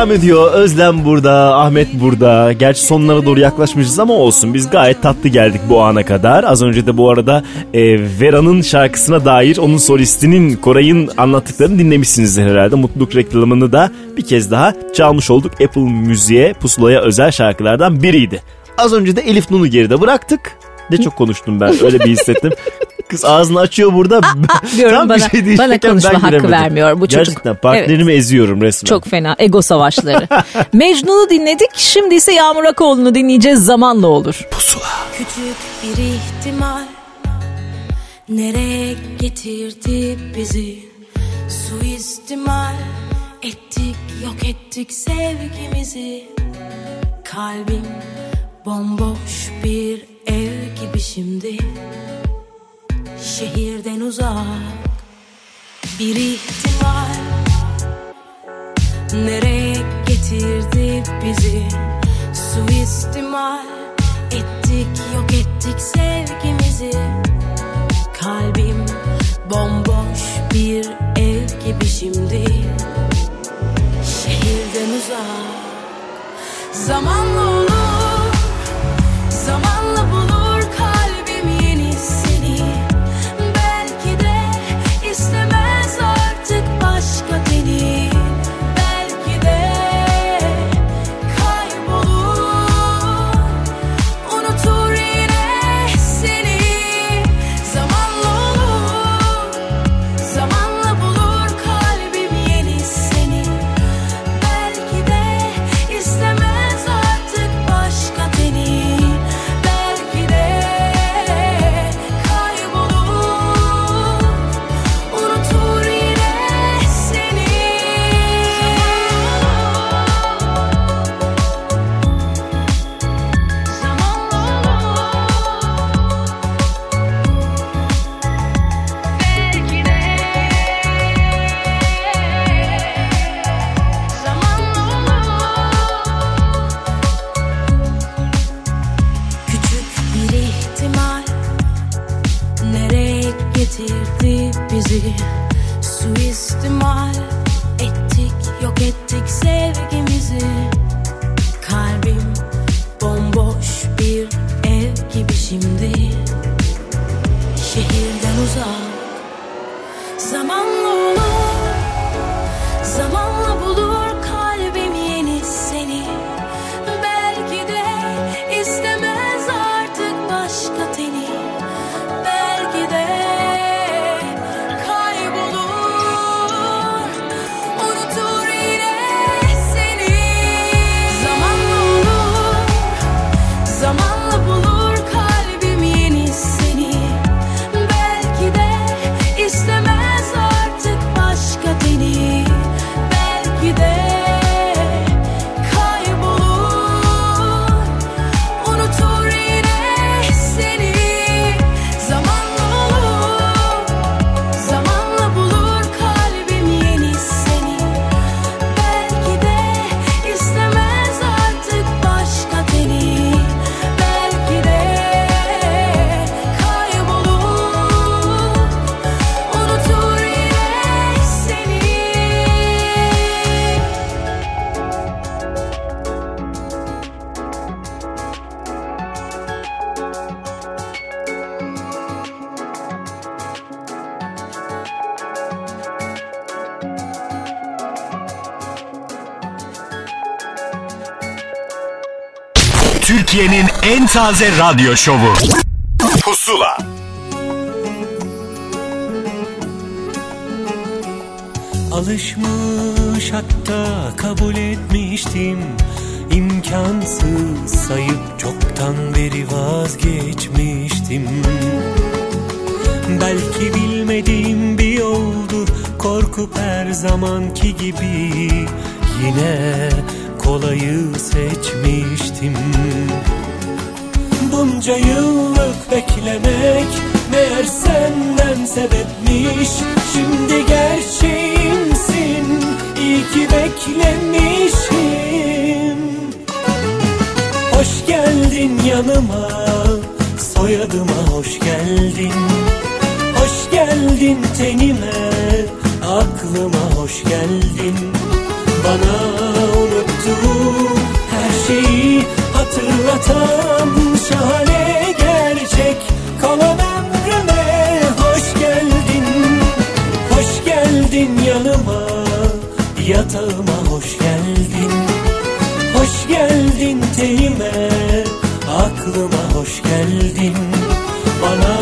Devam ediyor. Özlem burada, Ahmet burada. Gerçi sonlara doğru yaklaşmışız ama olsun. Biz gayet tatlı geldik bu ana kadar. Az önce de bu arada e, Vera'nın şarkısına dair onun solistinin Koray'ın anlattıklarını dinlemişsinizdir herhalde. Mutluluk reklamını da bir kez daha çalmış olduk. Apple Müziğe Pusula'ya özel şarkılardan biriydi. Az önce de Elif Nun'u geride bıraktık. Ne çok konuştum ben öyle bir hissettim. Kız ağzını açıyor burada. diyorum Tam bir bana, şey bana konuşma hakkı giremedim. vermiyor bu çocuk. Gerçekten partnerimi eziyorum resmen. Çok fena ego savaşları. Mecnun'u dinledik şimdi ise Yağmur Akoğlu'nu dinleyeceğiz zamanla olur. Küçük bir ihtimal Nereye getirdi bizi Suistimal Ettik yok ettik sevgimizi Kalbim bomboş bir ev gibi şimdi Şehirden uzak bir ihtimal. Nereye getirdi bizi? Suistimal. Ettik yok ettik sevgimizi. Kalbim bomboş bir ev gibi şimdi. Şehirden uzak. Zamanla olur Ettik yok ettik sevgimizi. Kalbim bomboş bir ev gibi şimdi. Şehirden uzak Zamanla olur Türkiye'nin en taze radyo şovu. Pusula. Alışmış hatta kabul etmiştim İmkansız sayıp çoktan beri vazgeçmiştim Belki bilmediğim bir yoldu Korkup her zamanki gibi Yine kolayı seçmiştim. Bunca yıllık beklemek Meğer senden sebepmiş. Şimdi gerçeğimsin İyi ki beklemişim. Hoş geldin yanıma Soyadıma hoş geldin. Hoş geldin tenime Aklıma hoş geldin. Bana atam şahane gerçek. Kalan ömrüme hoş geldin. Hoş geldin yanıma Yatağıma hoş geldin. Hoş geldin teyime Aklıma hoş geldin. Bana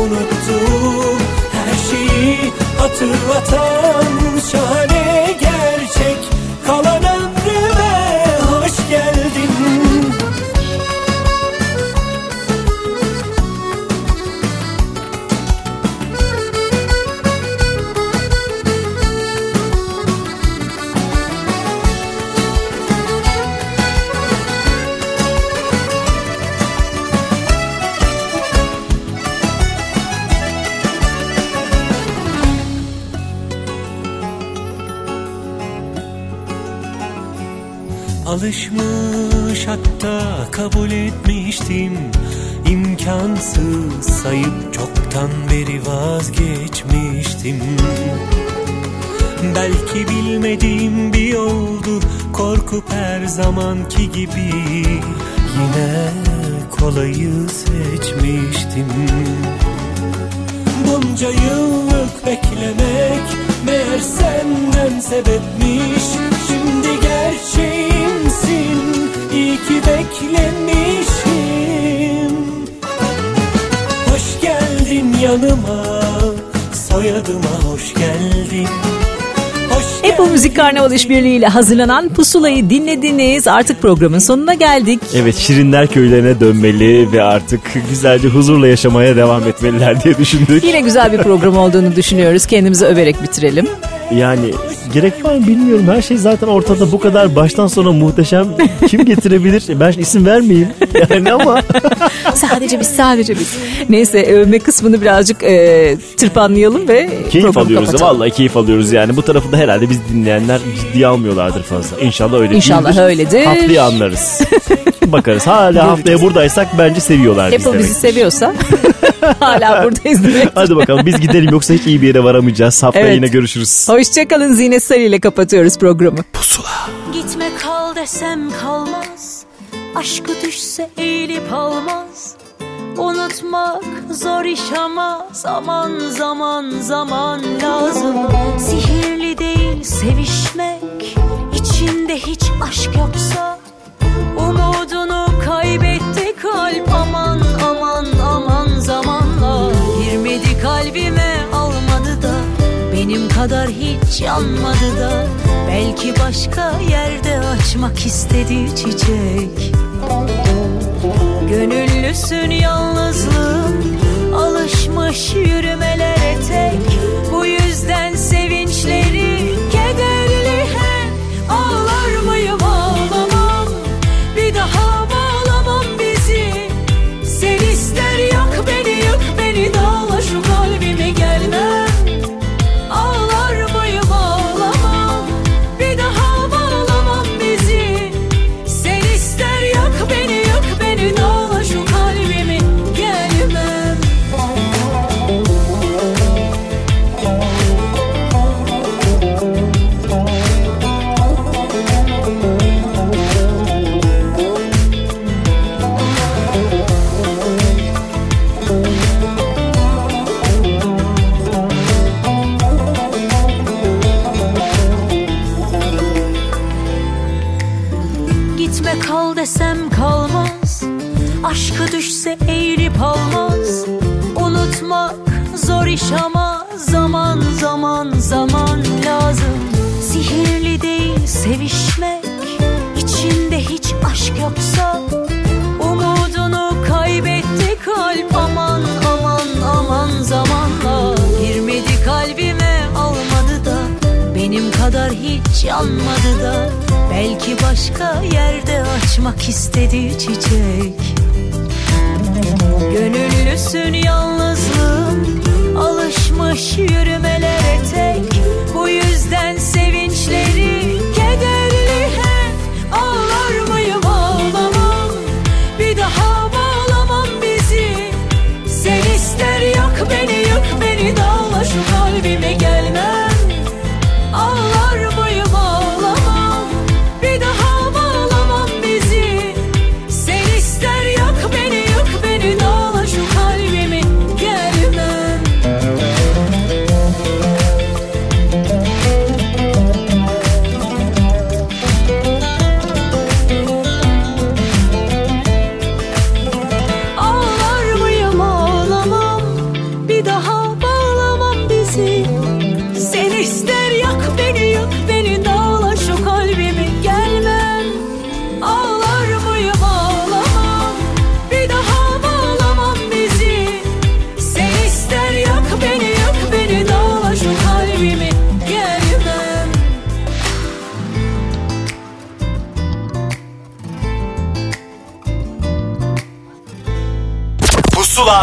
unuttuğum her şeyi hatırlatan Şahane gibi Müzik Karnaval İşbirliği ile hazırlanan Pusula'yı dinlediniz. Artık programın sonuna geldik. Evet Şirinler köylerine dönmeli ve artık güzelce huzurla yaşamaya devam etmeliler diye düşündük. Yine güzel bir program olduğunu düşünüyoruz. Kendimizi överek bitirelim. Yani gerek var mı bilmiyorum. Her şey zaten ortada bu kadar baştan sona muhteşem. Kim getirebilir? Ben şimdi isim vermeyeyim. Yani ama sadece biz sadece biz. Neyse övme kısmını birazcık e, tırpanlayalım ve keyif alıyoruz. kapatalım. Vallahi keyif alıyoruz yani. Bu tarafı da herhalde biz dinleyenler ciddiye almıyorlardır fazla. İnşallah öyle İnşallah değildir. öyledir. Haftaya anlarız. Bakarız. Hala haftaya buradaysak bence seviyorlar bizi Apple demek. bizi seviyorsa hala buradayız demek. Hadi bakalım biz gidelim yoksa hiç iyi bir yere varamayacağız. Haftaya Evet. yine görüşürüz. Hoşçakalın Zine Sarı ile kapatıyoruz programı. Gitme kal desem kalmaz Aşkı düşse eğilip almaz Unutmak zor iş ama Zaman zaman zaman lazım Sihirli değil sevişmek İçinde hiç aşk yoksa Umudunu kaybetti kalp Aman kalbime almadı da benim kadar hiç yanmadı da Belki başka yerde açmak istedi çiçek. Gönüllüsün yalnızlığın Alışmış yürümelere tek kadar hiç yanmadı da Belki başka yerde açmak istedi çiçek. Gönüllüsün yalnızlığın Alışmış yürümelere tek Bu yüzden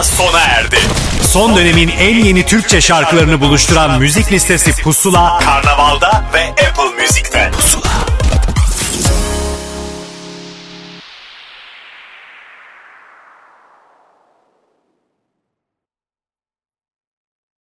Pusula sona erdi. Son dönemin en yeni Türkçe şarkılarını buluşturan müzik listesi Pusula, Karnaval'da ve.